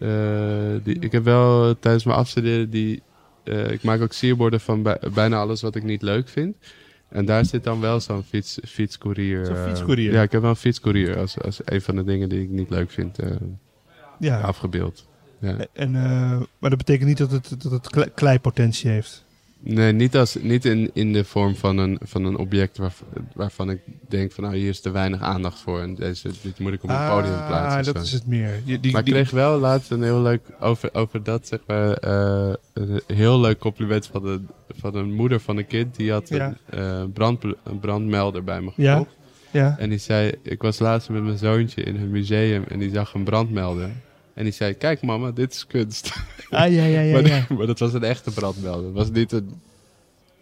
eh, die... Ik heb wel tijdens mijn afstuderen die... eh, ik maak ook sierborden van bij- bijna alles wat ik niet leuk vind. En daar zit dan wel zo'n fiets, fietscourier. Zo'n eh, fietscourier? ja, ik heb wel een fietscourier als, als een van de dingen die ik niet leuk vind eh, ja. afgebeeld. Ja. En, eh, maar dat betekent niet dat het, dat het kle- kleipotentie heeft. Nee, niet, als, niet in, in de vorm van een, van een object waarv- waarvan ik denk van nou hier is te weinig aandacht voor. En deze, dit moet ik op een podium plaatsen. Ah, dat zo. is het meer. Je- die, maar ik die- kreeg wel laatst een heel leuk, over, over dat zeg maar, eh, een heel leuk compliment van, de, van een moeder van een kind. Die had Ja. een, eh, brand, een brandmelder bij me Ja. gekocht. ja. En die zei, ik was laatst met mijn zoontje in een museum en die zag een brandmelder. En die zei, kijk mama, dit is kunst. Ah, ja, ja, ja. (laughs) maar, ja. maar dat was een echte brandmelder. Het was niet een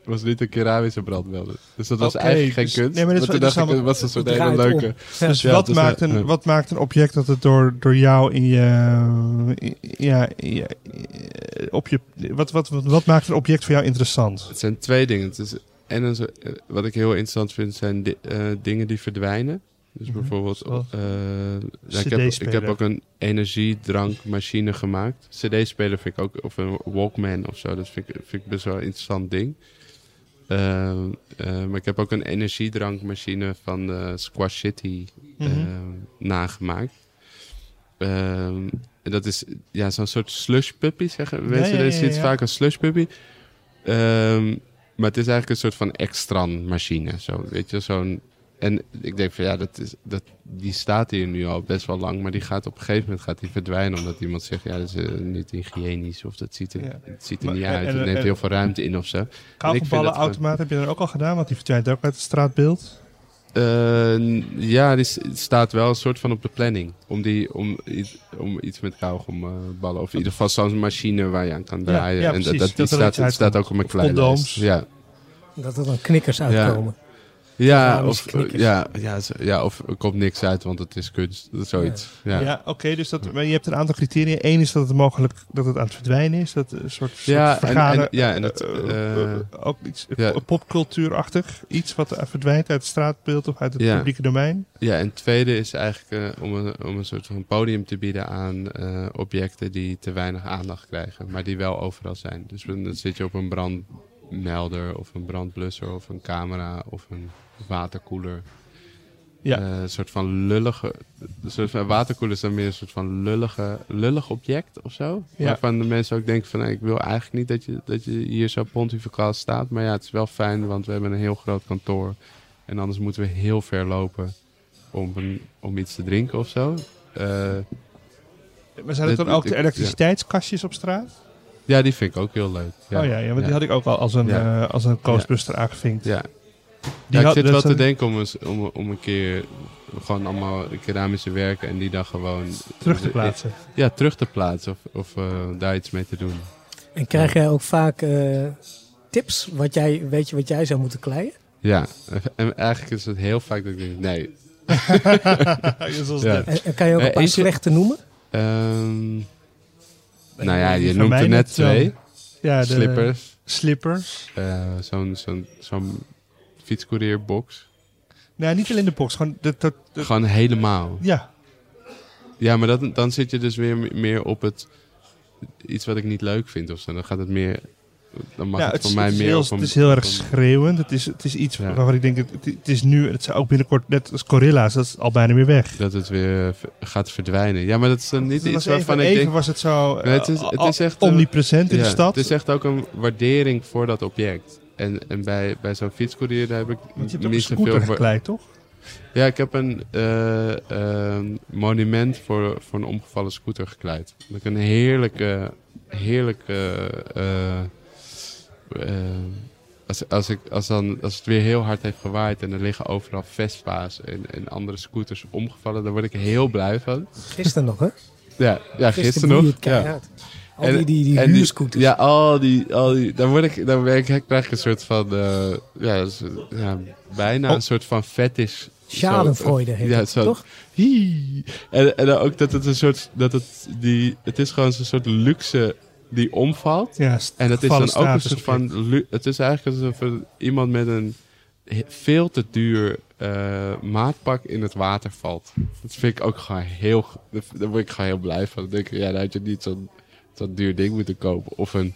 was niet een keramische brandmelder. Dus dat was eigenlijk geen dus- kunst. nee, maar dat dacht ik, was een soort hele leuke. Ja. Dus Ja, wat, dus, maakt eh, een, ja. wat maakt een object dat het door, door jou in je, ja, ja, op je wat, wat, wat, wat maakt een object voor jou interessant? Het zijn twee dingen. Het is, en een, eh, wat ik heel interessant vind, zijn di- eh, dingen die verdwijnen. Dus Mhm, bijvoorbeeld, eh, ja, ik, heb, ik heb ook een energiedrankmachine gemaakt. CD-speler vind ik ook, of een Walkman of zo. Dat vind ik, vind ik best wel een interessant ding. Ehm, eh, maar ik heb ook een energiedrankmachine van eh, Squash City ehm, nagemaakt. Ehm, en dat is ja, zo'n soort slush puppy, zeggen mensen. ja, Je ja, ziet ja. vaak als slush puppy. Ehm, maar het is eigenlijk een soort van extra machine. Zo, weet je, zo'n... En ik denk van ja, dat is, dat, die staat hier nu al best wel lang. Maar die gaat op een gegeven moment gaat die verdwijnen. Omdat iemand zegt, ja, dat is eh, niet hygiënisch. Of dat ziet er, Ja. het ziet er Maar- niet en- uit. Het neemt en- heel veel ruimte in of zo. Kauwgomballenautomaat heb je dan ook al gedaan, want die verdwijnt ook uit het straatbeeld. Eh, ja, die staat wel een soort van op de planning. Om, die, om, iets, om iets met kauwgomballen. Of in ieder geval zo'n machine waar je aan kan draaien. ja, en precies. dat, die Dat er staat, staat ook op mijn kleine. Ja, Dat er dan knikkers uitkomen. Ja, of, ja, ja, ja, of er komt niks uit, want het is kunst. Zoiets. Ja. Ja, oké, dus dat, maar je hebt een aantal criteria. Eén is dat het mogelijk dat het aan het verdwijnen is. Dat een soort, soort Ja, en- ja, en het, eh, eh, ook iets ja. popcultuurachtig. Iets wat verdwijnt uit het straatbeeld of uit het publieke domein. Ja, en het tweede is eigenlijk eh, om, een, om een soort van podium te bieden aan objecten die te weinig aandacht krijgen, maar die wel overal zijn. Dus dan zit je op een brandmelder of een brandblusser of een camera of een waterkoeler. Ja. Eh, een soort van lullige. Een soort van waterkoeler is dan meer een soort van lullige, lullig object of zo. Ja. Waarvan de mensen ook denken van nou, ik wil eigenlijk niet dat je, dat je hier zo pontificaal staat. Maar ja, het is wel fijn, want we hebben een heel groot kantoor. En anders moeten we heel ver lopen om, een, om iets te drinken of zo. Eh, Maar zijn het dan ook de elektriciteitskastjes op straat? ja, die vind ik ook heel leuk. Ja. Oh ja, ja want die had ik ook al als een, Ja. eh, als een Ghostbuster aangevinkt. Ja. Die ja, ik zit wel zijn- te denken om, eens, om, om een keer gewoon allemaal keramische werken en die dan gewoon Terug te plaatsen. Ja, terug te plaatsen of, of eh, daar iets mee te doen. En krijg jij ook vaak eh, tips? Wat jij, weet je wat jij zou moeten kleien? Ja, en eigenlijk is het heel vaak dat ik denk, nee. (laughs) Zoals Ja. dit. En, en kan je ook Eh, een paar eentje- slechte noemen? Ehm, nou ja, je noemt er net twee. Ja, de Slippers. Slippers. eh, Zo'n zo'n zo'n fietscourierbox. Nou, niet alleen de box. Gewoon de, de, de- Gewoon helemaal. ja, Ja, maar dat, dan zit je dus weer meer op het... Iets wat ik niet leuk vind of zo. Dan gaat het meer... Dan mag ja, het het, voor mij meer heel, op een- het is heel erg schreeuwend. Het is, het is iets Ja. waarvan ik denk, het, het is nu, het zou ook binnenkort, net als Gorilla's, dat is al bijna weer weg. Dat het weer gaat verdwijnen. Ja, maar dat is dan niet iets waarvan even, ik even denk... was het zo Nee, het is- eh, het is echt, eh, omnipresent in Ja, de stad. Het is echt ook een waardering voor dat object. En, en bij, bij zo'n fietscourier daar heb ik Want je hebt niet zoveel... wa- gekleid, toch? Ja, ik heb een eh, ehm, monument voor, voor een omgevallen scooter gekleid. Dat ik een heerlijke, heerlijke... eh, eh, als, als, ik, als, dan, als het weer heel hard heeft gewaaid en er liggen overal Vespa's en, en andere scooters omgevallen, daar word ik heel blij van. Gisteren nog, hè? Ja, ja gisteren woei nog. Ja. Al En- die, die, die en die- huurscooters. Ja, al die, al die, dan, word ik, dan ben ik, krijg ik een soort van, eh, ja, ja, bijna Oh. een soort van fetish. Schadenfreude heet ja, het, zo- toch? Hie. En, en dan ook dat het een soort, dat het, die, het is gewoon zo'n soort luxe die omvalt. Ja, En het is dan ook een status soort van, lu- het is eigenlijk alsof iemand met een veel te duur eh, maatpak in het water valt. Dat vind ik ook gewoon heel, daar word ik gewoon heel blij van. Dan denk ik, ja, dan had je niet zo'n zo'n duur ding moeten kopen. Of een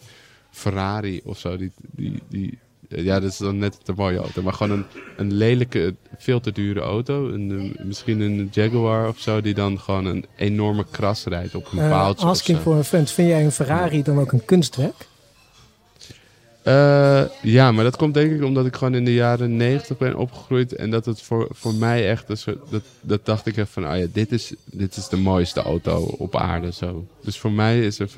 Ferrari of zo. Die, die, die, ja, dat is dan net te mooie auto. Maar gewoon een, een lelijke, veel te dure auto. Een, misschien een Jaguar of zo. Die dan gewoon een enorme kras rijdt op een Eh, paaltje. asking for a friend. Vind jij een Ferrari dan ook een kunstwerk? Eh, ja, maar dat komt denk ik omdat ik gewoon in de jaren 90 ben opgegroeid. En dat het voor, voor mij echt een soort. Dat, dat dacht ik echt van: oh ja, dit is, dit is de mooiste auto op aarde. Zo. Dus voor mij is er.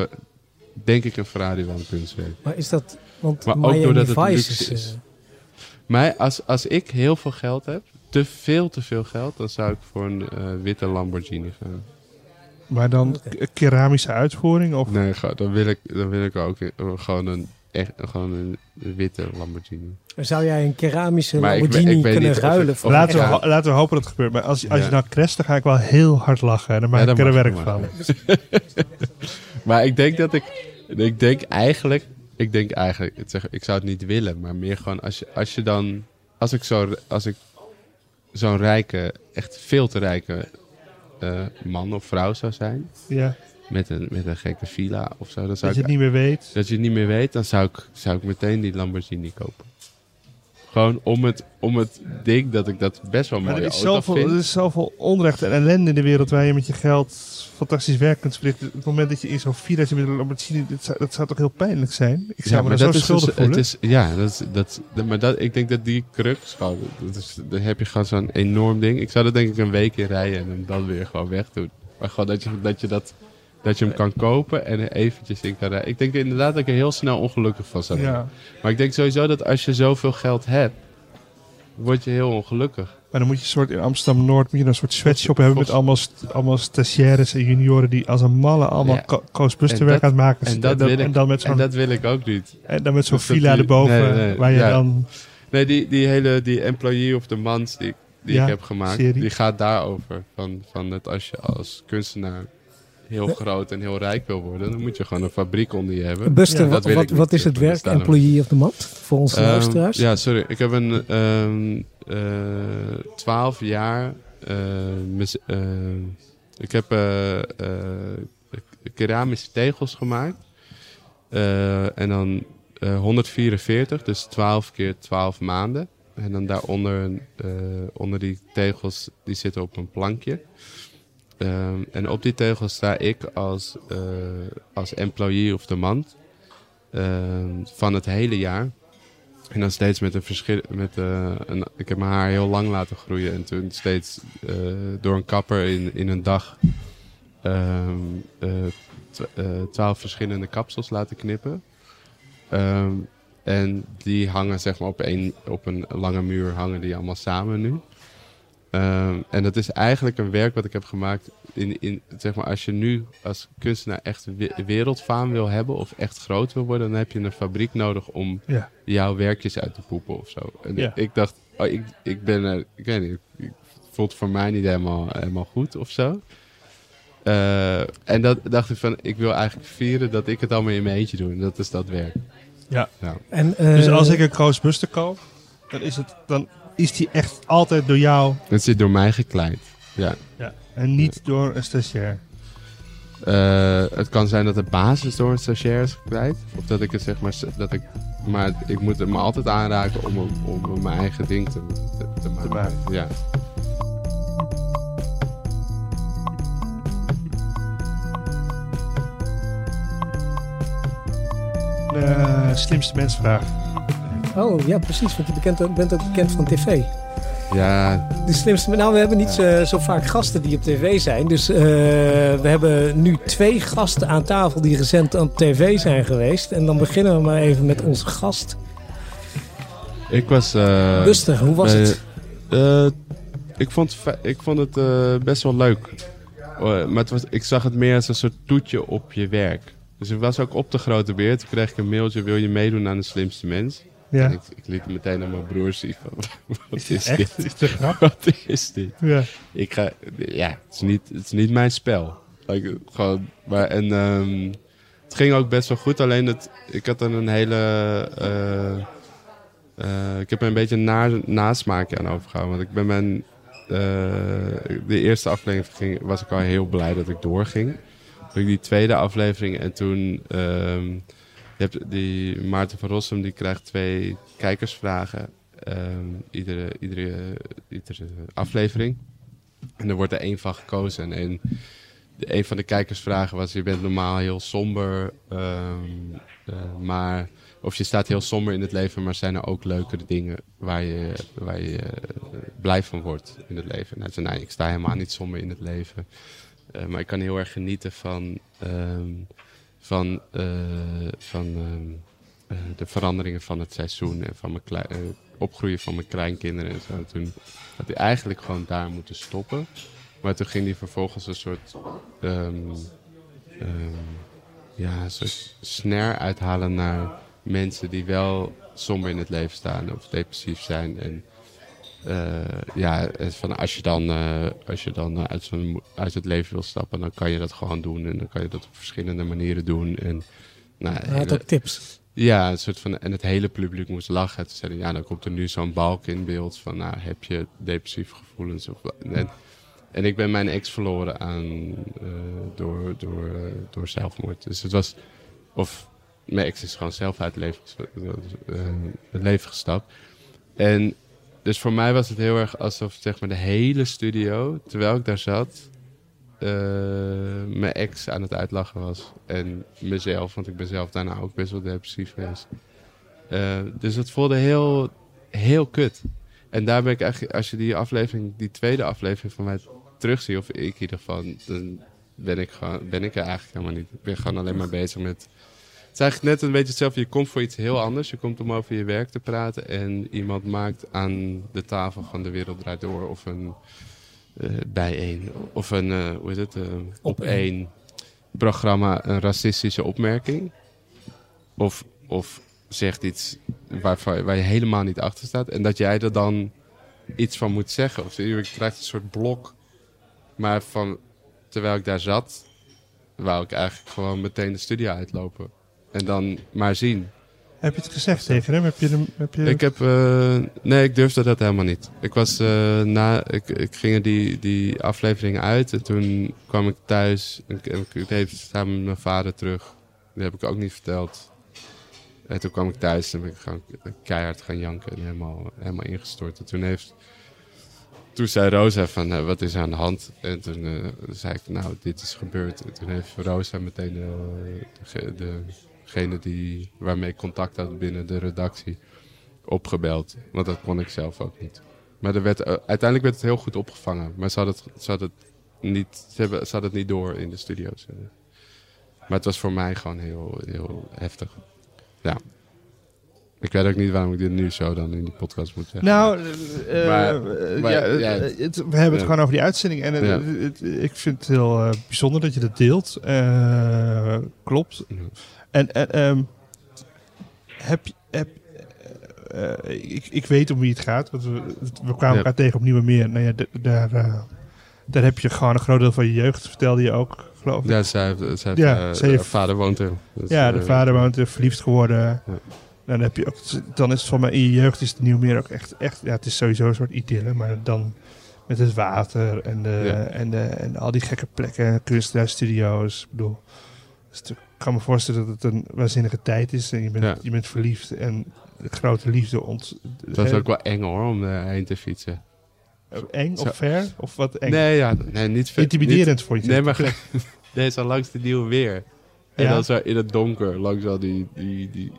Denk ik een Ferrari wel een kunstwerk. Maar is dat... Want Maar ook doordat het luxe is... is. eh, Maar als, als ik heel veel geld heb, te veel te veel geld, dan zou ik voor een eh, witte Lamborghini gaan. Maar dan keramische uitvoering of... Nee, dan wil ik, dan wil ik ook gewoon een, echt gewoon een, witte Lamborghini. Zou jij een keramische Maar ik Lamborghini ik weet kunnen ruilen ik- voor Laten we, ho- laten we hopen dat het gebeurt. Maar als, als Ja. je nou crasht, dan ga ik wel heel hard lachen. En dan maak Ja, ik er werk maar. van. (laughs) Maar ik denk dat ik. Ik denk eigenlijk. Ik denk eigenlijk. Ik, zeg, ik zou het niet willen. Maar meer gewoon als je, als je dan. Als ik zo. Als ik zo'n rijke. Echt veel te rijke. eh, man of vrouw zou zijn. Ja, Met een, met een gekke villa of zo. Dan zou dat je het niet meer weet. dat je het niet meer weet. Dan zou ik, zou ik meteen die Lamborghini kopen. Gewoon om het, om het ding dat ik dat best wel Maar mooi er is, zoveel, vind. er is zoveel onrecht en ellende in de wereld waar je met je geld fantastisch werk kunt verrichten. Op het moment dat je in zo'n villa zit met een Lamborghini, dat zou, dat zou toch heel pijnlijk zijn? Ik zou me maar er zo dat schuldig dus- voelen. Het is, ja, dat is, dat, dat- maar dat, ik denk dat die crux gewoon, dat is, dan heb je gewoon zo'n enorm ding. Ik zou er denk ik een week in rijden en dan weer gewoon wegdoen. Maar gewoon dat je, dat je, dat, dat je hem kan kopen en er eventjes in kan rijden. Ik denk inderdaad dat ik er heel snel ongelukkig van zou worden. ja. Maar ik denk sowieso dat als je zoveel geld hebt, word je heel ongelukkig. Maar dan moet je een soort in Amsterdam-Noord moet je een soort sweatshop hebben met allemaal, allemaal stagiaires en junioren die als een malle allemaal Ja. aan het maken en zijn. dat wil ik- en dan met zo'n En dat wil ik ook niet. en dan met zo'n villa erboven nee, nee, waar je ja. dan... Nee, die, die hele die employee of the month die, die Ja, ik heb gemaakt, serie. die gaat daarover. Van, van het als je als kunstenaar heel groot en heel rijk wil worden, dan moet je gewoon een fabriek onder je hebben. Buster, Ja, wat, wat, is het werk er. Employee of the Month voor onze Ehm, luisteraars? ja, sorry. Ik heb een ehm, eh, twaalf jaar. eh, mis- eh, ik heb eh, eh, keramische tegels gemaakt. Eh, en dan eh, 144, dus 12 keer 12 maanden. En dan daaronder, eh, onder die tegels, die zitten op een plankje. Ehm, en op die tegels sta ik als, eh, als employee of the month ehm, van het hele jaar. En dan steeds met een verschil. Met, eh, een, ik heb mijn haar heel lang laten groeien. En toen steeds eh, door een kapper in, in een dag. eh, twaalf verschillende kapsels laten knippen. En die hangen zeg maar op, een, op een lange muur hangen die allemaal samen nu. Ehm, en dat is eigenlijk een werk wat ik heb gemaakt. In, in, zeg maar, als je nu als kunstenaar echt we- wereldfaam wil hebben of echt groot wil worden, dan heb je een fabriek nodig om Ja. jouw werkjes uit te poepen of zo. En Ja. ik dacht, oh, ik, ik ben er, ik weet niet, ik voelt voor mij niet helemaal, helemaal goed of zo. Eh, en dat dacht ik van, ik wil eigenlijk vieren dat ik het allemaal in mijn eentje doe. En dat is dat werk. Ja. Ja. En, eh, Dus als ik een Koos Buster koop, dan is, het, dan is die echt altijd door jou Het zit door mij gekleid. Ja. ja. en niet door een stagiair. Eh, het kan zijn dat de basis door een stagiair is gekleid. Of dat ik het zeg maar, dat ik, maar ik moet het me altijd aanraken om, om mijn eigen ding te, te, te maken. maken. Ja. De eh, slimste mensvraag. Oh ja, precies, want je bekend, bent ook bekend van tv. ja, De slimste, nou, we hebben niet zo, zo vaak gasten die op tv zijn. Dus eh, we hebben nu twee gasten aan tafel die recent op tv zijn geweest. En dan beginnen we maar even met onze gast. ik was... eh, Buster, hoe was bij- het? eh, ik vond, fe- ik vond het eh, best wel leuk. Eh, maar het was, ik zag het meer als een soort toetje op je werk. Dus ik was ook op de Grote Beer. Toen kreeg ik een mailtje, wil je meedoen aan de slimste mens? Ja. En ik, ik liet meteen aan mijn broers zien van, (laughs) wat is dit? Is? (laughs) Wat is dit? Ja. Ik ga, ja, het is niet, het is niet mijn spel. Like, gewoon, maar, en ehm, het ging ook best wel goed, alleen het, ik had er een hele, eh, eh, ik heb er een beetje een na, nasmaakje aan overgehouden. Want ik ben mijn, eh, de eerste aflevering ging, was ik al heel blij dat ik doorging. Toen ik die tweede aflevering en toen, ehm, je hebt die Maarten van Rossum, die krijgt twee kijkersvragen. ehm, iedere, iedere, aflevering. En er wordt er één van gekozen. En de, een van de kijkersvragen was: Je bent normaal heel somber, ehm, eh, maar. Of je staat heel somber in het leven, maar zijn er ook leukere dingen waar je, waar je eh, blij van wordt in het leven? En hij zei: Nee, ik sta helemaal niet somber in het leven. Eh, maar ik kan heel erg genieten van, ehm, van, eh, van ehm, eh, de veranderingen van het seizoen en van mijn eh, opgroeien van mijn kleinkinderen en zo. En toen had hij eigenlijk gewoon daar moeten stoppen. Maar toen ging hij vervolgens een soort, ehm, ja, een soort uithalen naar mensen die wel somber in het leven staan of depressief zijn. En eh, ja, het van als je dan, eh, als je dan eh, uit, zo'n, uit het leven wil stappen, dan kan je dat gewoon doen. En dan kan je dat op verschillende manieren doen. En, nou, Hij had ook tips. ja, een soort van. En het hele publiek moest lachen. Zeiden, ja, dan komt er nu zo'n balk in beeld van, nou, heb je depressieve gevoelens? Of, en, en ik ben mijn ex verloren aan, eh, door, door, eh, door zelfmoord. Dus het was, of mijn ex is gewoon zelf uit het leven, eh, het leven gestapt. En dus voor mij was het heel erg alsof zeg maar, de hele studio, terwijl ik daar zat, eh, mijn ex aan het uitlachen was. En mezelf, want ik ben zelf daarna ook best wel depressief geweest. Eh, dus het voelde heel, heel kut. En daar ben ik eigenlijk, als je die aflevering, die tweede aflevering van mij terugziet, of ik in ieder geval, dan ben ik, gewoon, ben ik er eigenlijk helemaal niet. Ik ben gewoon alleen maar bezig met. Het is eigenlijk net een beetje hetzelfde. Je komt voor iets heel anders. Je komt om over je werk te praten. En iemand maakt aan de tafel van de wereld draait door. Of een eh bijeen. Of een, eh, hoe is het? eh, op één programma een racistische opmerking. Of, of zegt iets waarvan, waar je helemaal niet achter staat. En dat jij er dan iets van moet zeggen. Of je krijgt een soort blok. Maar van, terwijl ik daar zat, wou ik eigenlijk gewoon meteen de studio uitlopen. En dan maar zien. Heb je het gezegd tegen hem? Heb je hem, heb je... Ik heb, eh, nee, ik durfde dat helemaal niet. Ik was eh, na, ik, ik ging er die, die aflevering uit en toen kwam ik thuis en, en ik deed samen met mijn vader terug. Die heb ik ook niet verteld. En toen kwam ik thuis en ben ik gewoon keihard gaan janken en helemaal, helemaal ingestort. En toen heeft, toen zei Rosa van, eh, wat is er aan de hand? En toen zei ik, nou, dit is gebeurd. En toen heeft Rosa meteen de, de, degene die, waarmee ik contact had binnen de redactie opgebeld. Want dat kon ik zelf ook niet. Maar er werd, eh, uiteindelijk werd het heel goed opgevangen. Maar ze hadden het, ze het, niet, hebben, ze hadden het niet door in de studio's. Maar het was voor mij gewoon heel, heel heftig. Ja. Ik weet ook niet waarom ik dit nu zo dan in die podcast moet zeggen. Nou, eh, Maar- eh, maar, ja, eh, ja. het- we hebben het gewoon over die uitzending. En het- ik vind het heel bijzonder dat je dat deelt. Klopt. En, en ehm, heb je... Heb, ik, ik weet om wie het gaat. Want we, we kwamen elkaar tegen op Nieuwe Meer. Nou ja, daar, daar heb je gewoon een groot deel van je jeugd, vertelde je ook, geloof ik. Ja, zij, zij, Ja, heeft- vader woont er. Dus, Ja, de vader woont er, verliefd geworden. Dan, heb je ook, dan is het van mij in je jeugd is het Nieuwmeer ook echt, echt ja, het is sowieso een soort idylle, maar dan met het water en, de, Ja. en, de, en al die gekke plekken, kunstenaarsstudio's. Ik bedoel, dus ik kan me voorstellen dat het een waanzinnige tijd is en je bent, Ja. je bent verliefd en de grote liefde ont... Het was ook wel eng hoor, om erheen te fietsen. eng Zo. of ver? Of wat eng? Nee, ja, nee, niet vet. Intimiderend voor je. niet- Nee, maar (laughs) nee, zo langs de nieuwe weer. En Ja. dan zo in het donker, langs al die, die, die...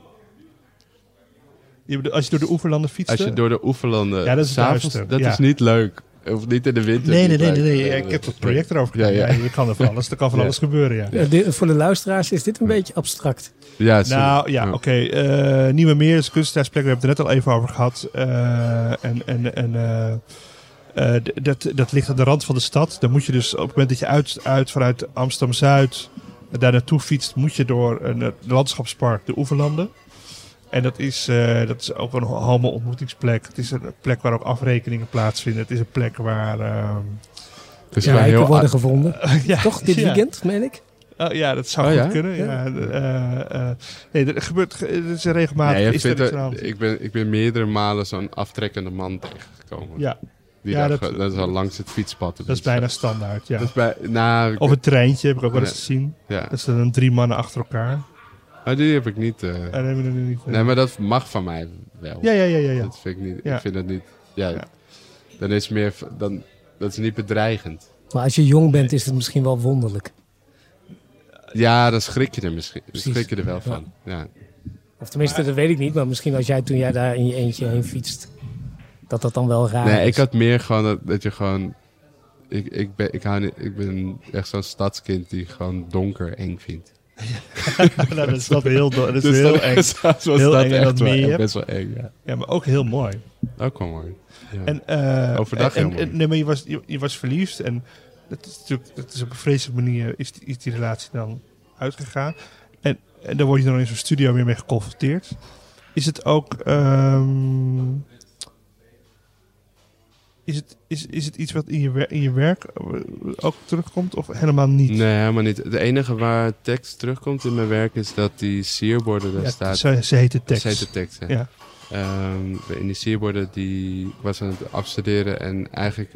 Je als je door de oeverlanden fietst. Als je door de oeverlanden... Ja, dat is Dat ja. is niet leuk. Of niet in de winter. Nee, nee, nee, nee. Ik heb het project erover gedaan. ja. Ja, je kan er van alles, er kan van Ja. alles gebeuren, ja. Dit- voor de luisteraars is dit een beetje abstract. Ja. Nou ja, Ja. oké. eh, Nieuwe Meer is een kunstenaarsplek. We hebben het er net al even over gehad. Eh, en en, en eh, eh, dat, dat ligt aan de rand van de stad. Dan moet je dus op het moment dat je uit, uit vanuit Amsterdam-Zuid daar naartoe fietst, moet je door een landschapspark, de Oeverlanden. En dat is, eh, dat is ook een homo-ontmoetingsplek. Het is een plek waar ook afrekeningen plaatsvinden. Het is een plek waar... ehm, Het is Ja, heel... worden gevonden. (laughs) ja, Toch, dit ja. weekend, meen ik? Oh, ja, dat zou Oh, goed ja? kunnen. Ja. eh, eh, nee, er gebeurt ge- er is regelmatig. Nee, is er er- ik, ben, ik ben meerdere malen zo'n aftrekkende man tegengekomen. Ja, Die Ja, daar dat- dat is al langs het fietspad. dat is bijna standaard. Ja. Dat is bij, nou, Of een treintje heb ik ook wel eens gezien. ja. Dat zijn dan drie mannen achter elkaar. Oh, die heb ik niet. eh. En hebben we er niet. eh, Nee, maar dat mag van mij wel. Ja, ja, ja, ja. ja. Dat vind ik niet. Ja. Ik vind het niet. Ja, Ja. Dan is het meer. Dan, dat is niet bedreigend. Maar als je jong bent, is het misschien wel wonderlijk. Ja, dan schrik je er misschien. Dan Precies. schrik je er wel Ja. van. Ja. Of tenminste, dat weet ik niet. Maar misschien als jij toen jij daar in je eentje heen fietst, dat dat dan wel raar Nee, is. ik had meer gewoon dat, dat je gewoon. Ik, ik, ben, ik, hou niet, ik ben echt zo'n stadskind die gewoon donker eng vindt. Nou, (laughs) dat is wel heel, dat is Dus heel dat- eng. was (laughs) Heel dat eng en echt dat best wel eng, ja. Ja, maar ook heel mooi. Ook wel mooi. Ja. En, eh, Overdag en, heel mooi. en- Nee, maar je was, je, je was verliefd. En dat is natuurlijk dat is op een vreselijke manier is die, is die relatie dan uitgegaan. En en daar word je dan in zo'n studio weer mee geconfronteerd. Is het ook... ehm, is, het, is, is het iets wat in je, in je werk eh, ook terugkomt of helemaal niet? Nee, helemaal niet. Het enige waar tekst terugkomt in mijn werk is dat die sierborden daar Ja, staat. ze, ze heet de tekst. Dat heet de tekst, ja. Ja. Ehm, in die sierborden, die, ik was aan het afstuderen en eigenlijk...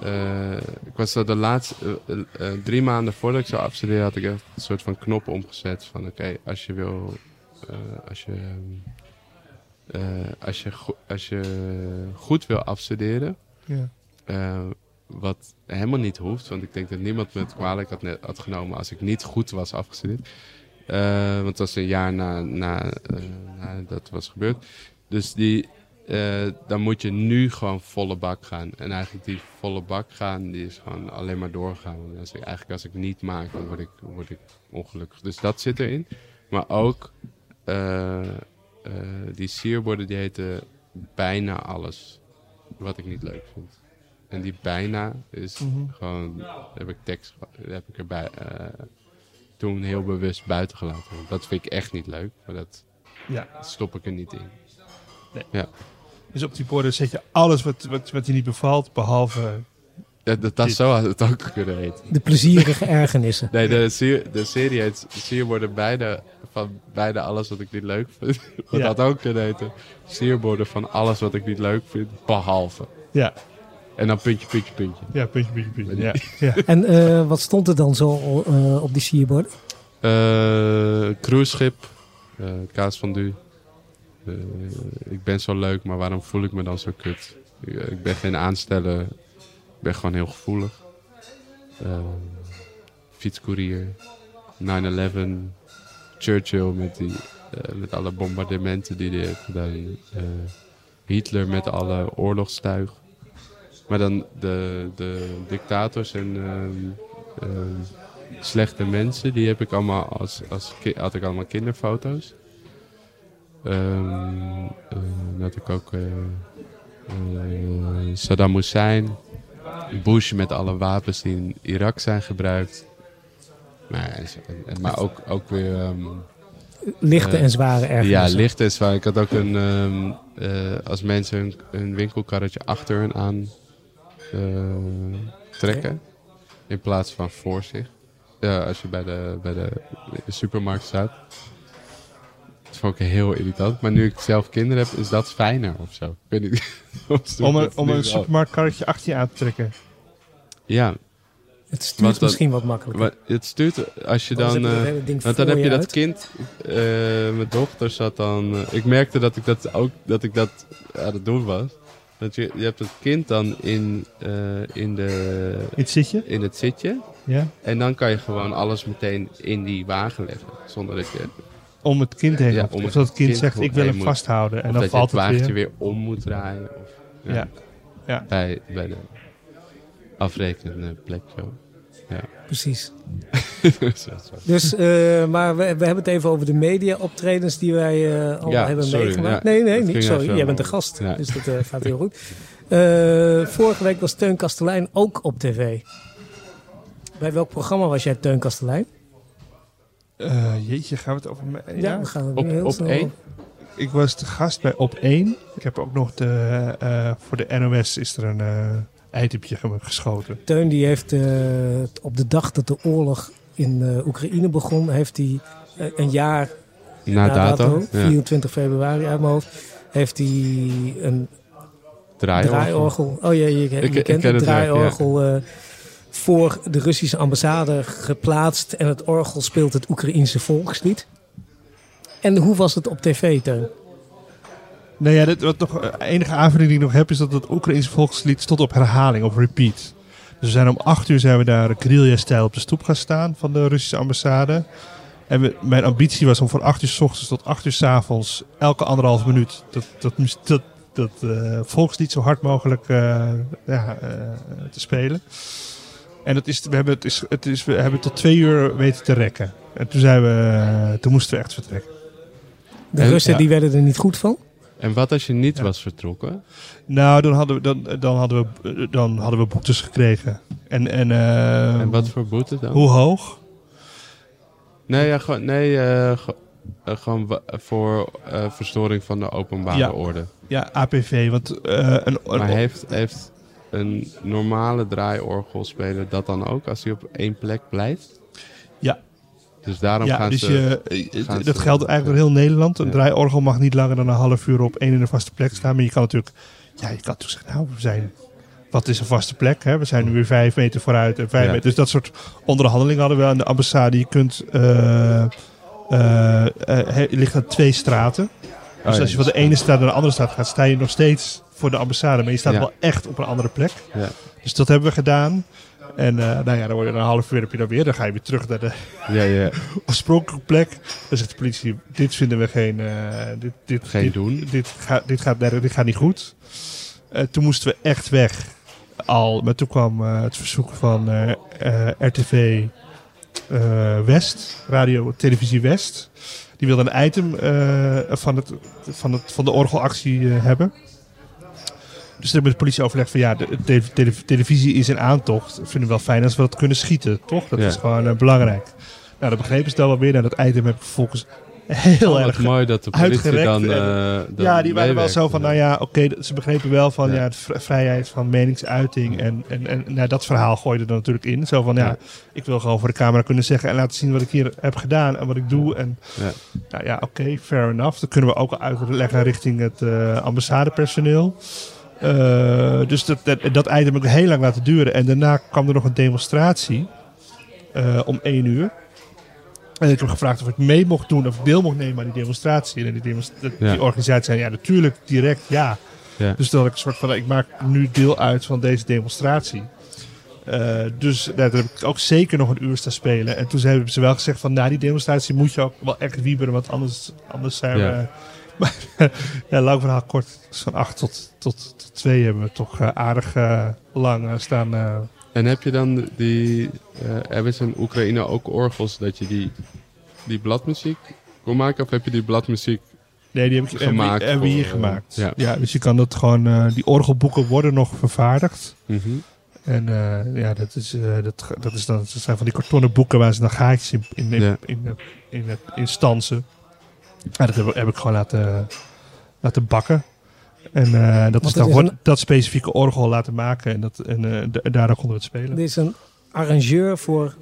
eh, ik was zo de laatste... eh, drie maanden voordat ik zou afstuderen had ik echt een soort van knop omgezet van... Oké, als je wil... als je... eh, als, je als je goed wil afstuderen... Ja. eh, wat helemaal niet hoeft, want ik denk dat niemand me het kwalijk had, net- had genomen als ik niet goed was afgestudeerd. Eh, want het was een jaar na, na, na dat was gebeurd. Dus die, dan moet je nu gewoon volle bak gaan. En eigenlijk die volle bak gaan, die is gewoon alleen maar doorgaan. Want Als ik, eigenlijk als ik niet maak, dan word ik, word ik ongelukkig. Dus dat zit erin. Maar ook eh, die sierborden, die heten bijna alles wat ik niet leuk vind. En die bijna is Mhm. gewoon, heb ik tekst, heb ik erbij eh, toen heel bewust buiten gelaten. Dat vind ik echt niet leuk, maar dat Ja. stop ik er niet in. Dus op die borden zet je alles wat, wat, wat je niet bevalt, behalve... Ja, dat, zo had het ook kunnen heten. De plezierige ergernissen. Nee, de, serie, de serie heet van beide alles wat ik niet leuk vind. (laughs) Dat Ja. had ook kunnen heten Sierborden van alles wat ik niet leuk vind, behalve. Ja, En dan puntje, puntje, puntje. ja puntje, puntje, puntje. Ja. Ja. (laughs) En eh, wat stond er dan zo eh, op die sierborden? Eh cruiseschip, kaas van du. Ik ben zo leuk, maar waarom voel ik me dan zo kut? Ik, ik ben geen aansteller, ben gewoon heel gevoelig. Eh, fietscourier, 9-11, Churchill met, die, eh, met alle bombardementen die hij heeft gedaan. Eh, Hitler met alle oorlogstuig. Maar dan de, de dictators en ehm, ehm, slechte mensen, die heb ik allemaal als, als had ik allemaal kinderfoto's. Eh, dan had ik ook eh, Saddam Hussein, Bush met alle wapens die in Irak zijn gebruikt. Maar, en en- en- maar ook, ook weer ehm, Lichte Eh, en zware ja, ergernissen. licht is waar. Ik had ook een. ehm, eh, als mensen hun, hun winkelkarretje achter hun aan eh, trekken. In plaats van voor zich. Ja, als je bij de, bij de supermarkt staat. Dat vond ik heel irritant. Maar nu ik zelf kinderen heb, is dat fijner of zo. Ik weet niet. (laughs) Om een, dat om een supermarktkarretje achter je aan te trekken. Ja, Het stuurt Want misschien wat makkelijker. het stuurt als je dan. eh, het Want dan heb je dat uit. kind, eh, mijn dochter zat dan, eh, ik merkte dat ik dat ook, dat ik dat aan het doen was. Dat je, je hebt het kind dan in, eh, in, de, Iets zit je? in het zitje. Ja. En dan kan je gewoon alles meteen in die wagen leggen. Zonder dat je, Om het kind heen. Ja, of dat het kind kind zegt, ik wil hem moet. vasthouden. En dan valt het het wagentje weer. weer om moet draaien. Of, Ja. Ja. Bij, bij de afrekenende plek. Zo. Precies. (laughs) Zo, zo. Dus, eh, maar we, we hebben het even over de media-optredens die wij eh Ja, hebben sorry, meegemaakt. ja. nee, nee, niet sorry. Jij bent de gast, Ja. dus dat eh, gaat heel goed. Eh, vorige week was Teun Kastelein ook op tv. Bij welk programma was jij Teun Kastelein? Eh, jeetje, gaan we het over... me- Ja, we gaan het Op- heel op snel één? over. Ik was de gast bij Op 1. Ik heb ook nog de... eh, voor de NOS is er een uh, geschoten. Teun die heeft eh, op de dag dat de oorlog in eh, Oekraïne begon, heeft hij een jaar Na dato. Ja. 24 februari uit mijn hoofd, heeft hij een Draaiorgel. draaiorgel. Oh ja, je, je Ik- kent ik ken het werk, draaiorgel eh, voor de Russische ambassade geplaatst. En het orgel speelt het Oekraïense volkslied. En hoe was het op tv, Teun? Nou ja, dit, wat nog, eh, enige aanvulling die ik nog heb is dat het Oekraïnse volkslied stond op herhaling, op repeat. Dus we zijn om acht uur zijn we daar guerrilla-stijl op de stoep gaan staan van de Russische ambassade. En we- mijn ambitie was om van acht uur s ochtends tot acht uur s avonds elke anderhalf minuut dat, dat, dat, dat eh, volkslied zo hard mogelijk eh, ja, te spelen. En dat is, we, hebben het is, het is, we hebben het tot twee uur weten te rekken. En toen, zijn we, eh, toen moesten we echt vertrekken. De En- Russen ja. die werden er niet goed van. En wat als je niet Ja. was vertrokken? Nou, dan hadden we, dan, dan hadden we, dan hadden we boetes gekregen. En, en, eh, en wat voor boete dan? hoe hoog? Nee, ja, gewoon, nee eh, ge- gewoon voor eh, verstoring van de openbare Ja. orde. Ja, APV. Want eh, een, een, Maar heeft, heeft een normale draaiorgelspeler dat dan ook als hij op één plek blijft? Ja. Dus daarom ja, gaan dus ze... je, gaan dat ze- geldt eigenlijk door heel Nederland. Een Ja. draaiorgel mag niet langer dan een half uur op één in een vaste plek staan. Maar je kan natuurlijk, ja, je kan natuurlijk zeggen, nou, we zijn, wat is een vaste plek? Hè? We zijn nu weer vijf meter vooruit en vijf Ja. meter. Dus dat soort onderhandelingen hadden we aan de ambassade. Je kunt, eh, he- ligt aan twee straten. Oh, Dus ja, als je van de ene straat naar de andere straat gaat, sta je nog steeds voor de ambassade. Maar je staat Ja. wel echt op een andere plek. Ja. Dus dat hebben we gedaan. En eh, nou ja, dan word je een half uur heb je dan weer. Dan ga je weer terug naar de Ja, ja. (laughs) oorspronkelijke plek. Dan zegt de politie, dit vinden we geen... eh, dit, dit, Geen dit, doen. Dit, gaat dit, gaat, dit gaat niet goed. Eh, toen moesten we echt weg. Al, maar toen kwam het verzoek van RTV West, Radio Televisie West. Die wilde een item van, het, van, het, van de orgelactie hebben. Dus toen hebben de politie overlegd van ja, de, de- tele- televisie is in aantocht. Vinden we wel fijn als we dat kunnen schieten, toch? Dat Ja. is gewoon eh, belangrijk. Nou, dat begrepen ze dan wel weer. Nou, dat item heb ik vervolgens heel Oh, erg mooi dat de politie dan, en- eh, (laughs) dan ja, die waren wel zo van, nou ja, oké, ze begrepen wel van Ja. ja. de vri- vrijheid van meningsuiting. En, en, en nou, dat verhaal gooide er natuurlijk in. Zo van, ja, ik wil gewoon voor de camera kunnen zeggen en laten zien wat ik hier heb gedaan en wat ik doe. En Ja. nou ja, oké, fair enough. Dat kunnen we ook uitleggen richting het eh, ambassadepersoneel. Eh, dus dat, dat, dat item heb ik heel lang laten duren. En daarna kwam er nog een demonstratie eh, om één uur. En ik heb gevraagd of ik mee mocht doen, of ik deel mocht nemen aan die demonstratie. En die, Ja. die organisatie zei, ja, natuurlijk, direct, ja. Ja. Dus toen had ik een soort van, ik maak nu deel uit van deze demonstratie. Eh, dus daar heb ik ook zeker nog een uur staan spelen. En toen hebben ze wel gezegd van, na die demonstratie moet je ook wel echt wieberen, want anders, anders zijn Ja. we... (laughs) Ja, lang verhaal kort. Van acht tot, tot, tot twee hebben we toch eh, aardig eh, lang eh, staan... En heb je dan die... hebben ze in Oekraïne ook orgels dat je die, die bladmuziek kon maken? Of heb je die bladmuziek... Nee, die heb ik Gemaakt hebben we hier gemaakt. ja. Ja. dus je kan dat gewoon. die orgelboeken worden nog vervaardigd. Mhm. En ja, dat, is, dat, dat, is dan, dat zijn van die kartonnen boeken waar ze dan gaatjes in, in, in, Ja. in, in, in, in stansen. Ja, dat heb, ik- heb ik gewoon laten, laten bakken. En eh, dat, is dan is een- dat specifieke orgel laten maken. En, dat, en eh, da- daardoor konden we het spelen. Dit is een arrangeur voor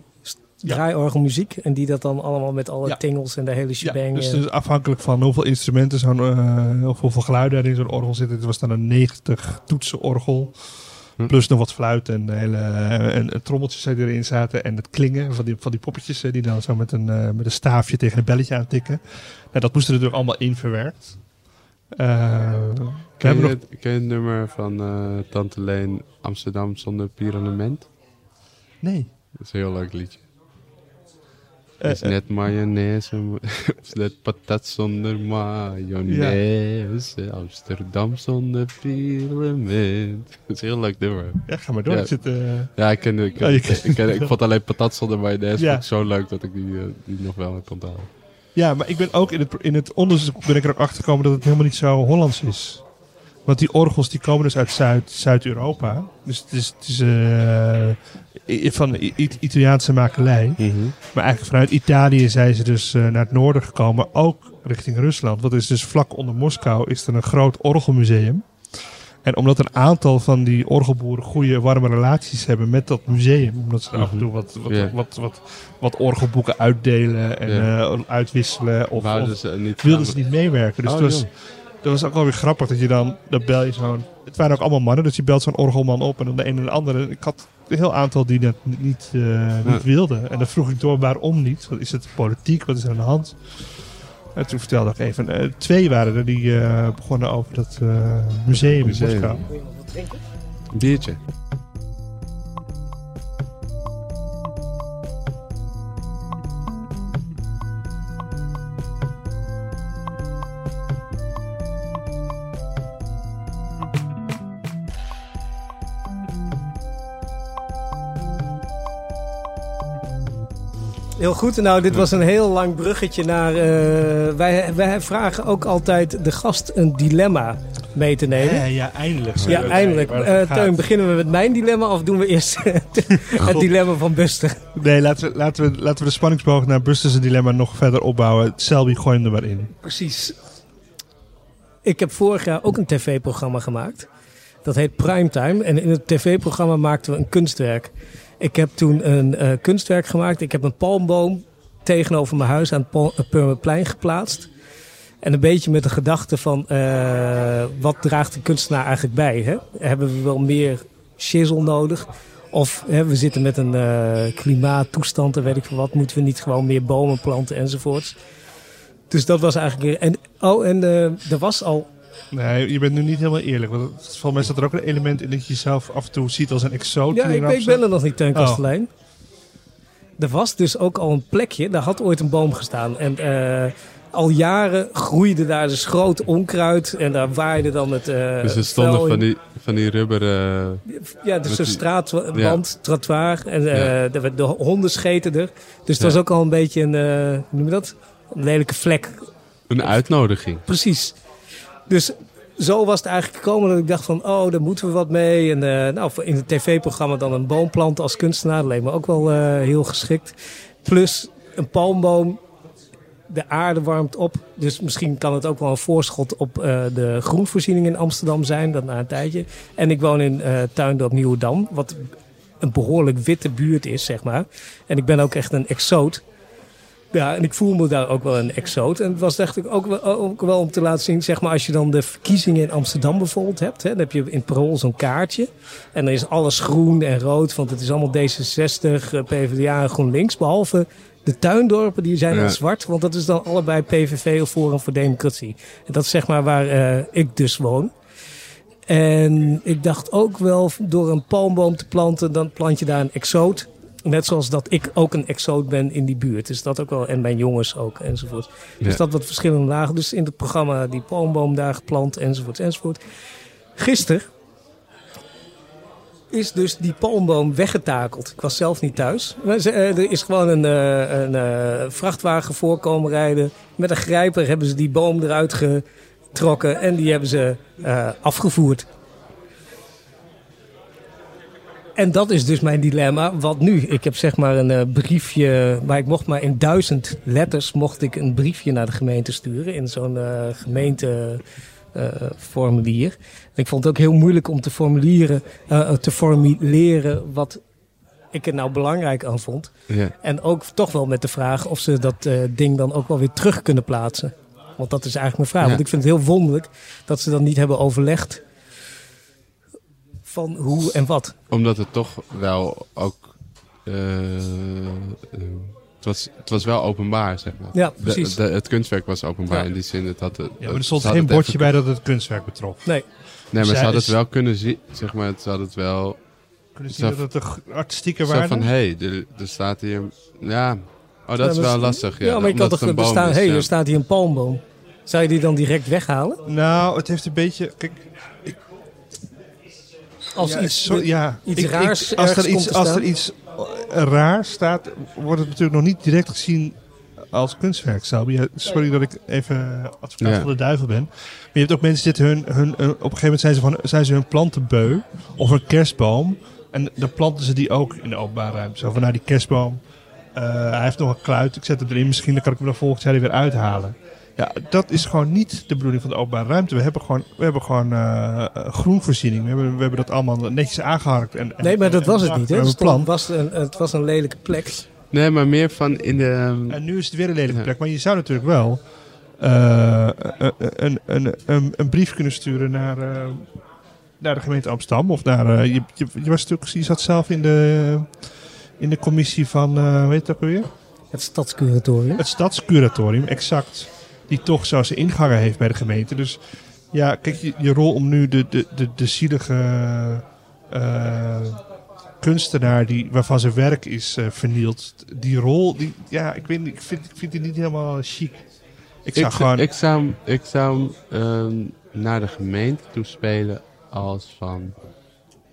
Ja. draaiorgelmuziek. En die dat dan allemaal met alle Ja. tingels en de hele Ja, shebang... dus het is afhankelijk van hoeveel instrumenten zo'n, eh, of hoeveel geluiden er in zo'n orgel zitten. Het was dan een 90 toetsen orgel. Hm. Plus nog wat fluit en, hele, en, en trommeltjes die erin zaten. En het klingen van die, van die poppetjes die dan zo met een, eh, met een staafje tegen een belletje aantikken. Nou, dat moest er natuurlijk allemaal in verwerkt. We Ken, je nog, het, ken je het nummer van eh, Tante Leen Amsterdam zonder pyramidement? nee. Dat is een heel leuk liedje. Eh, Het is net mayonaise, het (laughs) is net patat zonder mayonaise. Amsterdam zonder pyramid. Dat (laughs) is heel leuk nummer. ja, ga maar door. Ja. Ik zit, eh, Ja, ik, ken, ik, ken- Oh, ik, ken- ik (laughs) vond alleen patat zonder mayonaise Ja. zo leuk dat ik die, eh, die nog wel heb onthouden. Ja, maar ik ben ook in het, in het onderzoek ben ik er ook achter gekomen dat het helemaal niet zo Hollands is. Want die orgels die komen dus uit Zuid, Zuid-Europa. Dus het is, het is eh, van I- Italiaanse makelij. Maar eigenlijk vanuit Italië zijn ze dus eh, naar het noorden gekomen, ook richting Rusland. Wat is dus vlak onder Moskou is er een groot orgelmuseum. En omdat een aantal van die orgelboeren goede, warme relaties hebben met dat museum. Omdat ze af en toe wat, wat, wat, wat, wat orgelboeken uitdelen en eh, uitwisselen. Of, ze wilden ze niet meewerken. Dus Oh, het was, joh. Dat was ook wel weer grappig dat je dan, dan bel je zo'n... Het waren ook allemaal mannen, dus je belt zo'n orgelman op en dan de een en de andere. Ik had een heel aantal die dat niet, eh, niet wilden. En dan vroeg ik door waarom niet. Wat is het politiek? Wat is er aan de hand? En toen vertelde ik even, eh, twee waren er die eh, begonnen over dat eh, museum, Museum. in Moskou. Een biertje. Heel goed. Nou, dit was een heel lang bruggetje naar... eh, wij, wij vragen ook altijd de gast een dilemma. mee te nemen. Ja, ja, eindelijk. Ja, eindelijk. Eh gaat. Teun, beginnen we met mijn dilemma of doen we eerst (laughs) het dilemma van Buster? Nee, laten we, laten, we, laten we de spanningsboog naar Buster's dilemma nog verder opbouwen. Selby, gooi hem er maar in. Precies. Ik heb vorig jaar ook een tv-programma gemaakt. Dat heet Primetime. En in het tv-programma maakten we een kunstwerk. Ik heb toen een eh, kunstwerk gemaakt. Ik heb een palmboom tegenover mijn huis aan het Purmerplein geplaatst. En een beetje met de gedachte van... eh, wat draagt een kunstenaar eigenlijk bij? Hè? Hebben we wel meer shizzle nodig? Of hè, we zitten met een eh, klimaattoestand en weet ik veel wat. Moeten we niet gewoon meer bomen planten enzovoorts? Dus dat was eigenlijk... En, oh, en eh, er was al... Nee, je bent nu niet helemaal eerlijk. Want volgens mij staat er ook een element in dat je jezelf af en toe ziet als een exoot. Ja, ik, ben er nog niet, Teun Oh. Kastelein. Er was dus ook al een plekje, daar had ooit een boom gestaan. En eh, al jaren groeide daar dus groot onkruid. En daar waaide dan het uh, Dus er stonden van die, van die rubberen... Ja, dus een die- straatwand, trottoir. En eh, Ja. de, de honden scheten er. Dus het was ook al een beetje een, eh, hoe noem je dat? Een lelijke vlek Een uitnodiging. Precies. Dus zo was het eigenlijk gekomen dat ik dacht van, oh, daar moeten we wat mee. En eh, nou, in het tv-programma dan een boom planten als kunstenaar. Leek me ook wel eh, heel geschikt. Plus een palmboom. De aarde warmt op. Dus misschien kan het ook wel een voorschot op eh, de groenvoorziening in Amsterdam zijn. Dat na een tijdje. En ik woon in Tuindorp Nieuwedam. Wat een behoorlijk witte buurt is, zeg maar. En ik ben ook echt een exoot. Ja, en ik voel me daar ook wel een exoot. En het was dacht ik ook wel, ook wel om te laten zien, zeg maar, als je dan de verkiezingen in Amsterdam bijvoorbeeld hebt, hè, dan heb je in parool zo'n kaartje. En dan is alles groen en rood, want het is allemaal D66, eh, PvdA en GroenLinks, behalve de tuindorpen, die zijn Ja. dan zwart, want dat is dan allebei PVV of Forum voor Democratie. En dat is zeg maar waar eh, ik dus woon. En ik dacht ook wel, door een palmboom te planten, dan plant je daar een exoot. Net zoals dat ik ook een exoot ben in die buurt. Dus dat ook wel. En mijn jongens ook, enzovoort. Dus Ja. dat wat verschillende lagen. Dus in het programma die palmboom daar geplant, enzovoort, enzovoort. Gisteren is dus die palmboom weggetakeld. Ik was zelf niet thuis. Eh, Er is gewoon een, eh, een eh, vrachtwagen voorkomen rijden. Met een grijper hebben ze die boom eruit getrokken. En die hebben ze afgevoerd. En dat is dus mijn dilemma. Wat nu? Ik heb zeg maar een eh, briefje, maar ik mocht maar in duizend letters mocht ik een briefje naar de gemeente sturen in zo'n eh, gemeenteformulier. ik vond het ook heel moeilijk om te formulieren, eh, te formuleren wat ik er nou belangrijk aan vond. Ja. En ook toch wel met de vraag of ze dat eh, ding dan ook wel weer terug kunnen plaatsen. Want dat is eigenlijk mijn vraag. Ja. Want ik vind het heel wonderlijk dat ze dan niet hebben overlegd van hoe en wat. Omdat het toch wel ook... eh, het, was, het was wel openbaar, zeg maar. Ja, precies. de- het kunstwerk was openbaar Ja. in die zin. Het had, het- Ja, maar er stond geen bordje even- bij dat het kunstwerk betrof. Nee, Nee, maar ze hadden is- het wel kunnen zien. Zeg maar, ze hadden het wel... Kunnen zien dat het een artistieke waarde van, is? hé, er, er staat hier... Ja, oh, dat is wel lastig. Ja, Ja, maar je kan toch er staan, ja. er staat hier een palmboom. Zou je die dan direct weghalen? Nou, het heeft een beetje... Kijk, Als ja, iets, zo- ja, iets ik- ik- raars als, er iets, te als er iets eh, raar staat, wordt het natuurlijk nog niet direct gezien als kunstwerk. Sorry dat ik even advocaat Ja. van de duivel ben. Maar je hebt ook mensen die zitten hun, hun, hun- op een gegeven moment zijn ze, van, zijn ze hun planten beu of een kerstboom. En dan planten ze die ook in de openbare ruimte. Zo van, nou die kerstboom, eh, hij heeft nog een kluit, ik zet hem erin. Misschien dan kan ik hem dan volgend jaar weer uithalen. Ja, dat is gewoon niet de bedoeling van de openbare ruimte. We hebben gewoon, we hebben gewoon eh, groenvoorziening. We hebben, we hebben dat allemaal netjes aangeharkt. En, en- Nee, maar dat en- was en het niet. Het, plan. was een, het was een lelijke plek. Nee, maar meer van in de... ehm, En nu is het weer een lelijke Ja. plek. Maar je zou natuurlijk wel eh, een, een, een, een, brief kunnen sturen naar, eh, naar de gemeente Amsterdam. Of naar, je, je, je, was natuurlijk, je zat zelf in de, in de commissie van, eh weet je het ook alweer? Het stadscuratorium. Het stadscuratorium, exact. Die toch zo zijn ingangen heeft bij de gemeente. Dus ja, kijk, je, je rol om nu de, de, de, de zielige eh, kunstenaar die, waarvan zijn werk is eh, vernield. Die rol, die, ja, ik weet ik vind, ik vind die niet helemaal chic. Ik zou ik, gewoon... ik zou, hem- ik zou hem ehm, naar de gemeente toespelen als van...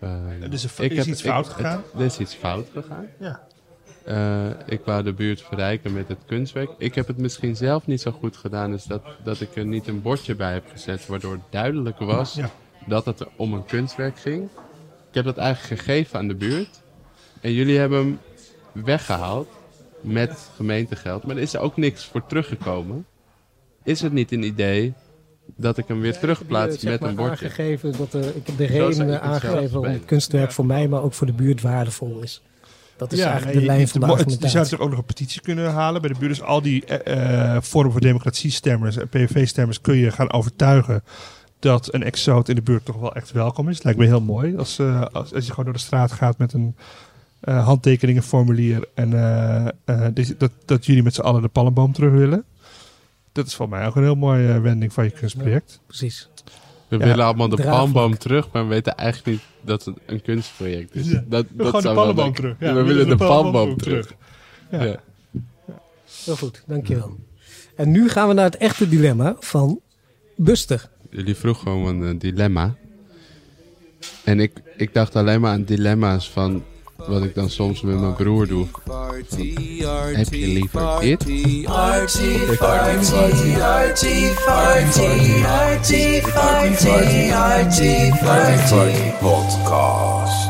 ehm, Er is heb- iets ik- fout het- gegaan? Er is iets fout gegaan. ja. Eh, ik wou de buurt verrijken met het kunstwerk. Ik heb het misschien zelf niet zo goed gedaan, is dat, dat ik er niet een bordje bij heb gezet, waardoor duidelijk was Ja. dat het er om een kunstwerk ging. Ik heb dat eigenlijk gegeven aan de buurt. En jullie hebben hem weggehaald met gemeentegeld. Maar er is er ook niks voor teruggekomen. Is het niet een idee dat ik hem weer terugplaats met maar een bordje? Aangegeven dat er, ik heb de redenen zelf aangegeven waarom het kunstwerk voor mij, maar ook voor de buurt waardevol is. Dat is Ja, eigenlijk de lijn van de het- Je zou argumentatie. natuurlijk ook nog een petitie kunnen halen bij de buurt. Dus al die eh eh, Forum voor Democratie-stemmers en PVV-stemmers kun je gaan overtuigen dat een exoot in de buurt toch wel echt welkom is. Het lijkt me heel mooi als, eh, als, als je gewoon door de straat gaat met een eh, handtekeningenformulier en eh, eh, dat, dat, jullie met z'n allen de palmboom terug willen. Dat is voor mij ook een heel mooie eh, wending van je kunstproject. Precies. We Ja, willen allemaal de palmboom terug, maar we weten eigenlijk niet dat het een kunstproject is. Ja. Dat, We dat gaan de terug. we, willen de palmboom terug. Ja. Ja. Heel goed, dankjewel. En nu gaan we naar het echte dilemma van Buster. Jullie vroegen om een eh, dilemma. En ik, ik dacht alleen maar aan dilemma's van wat ik dan soms met mijn broer doe. Heb je liever dit? Podcast.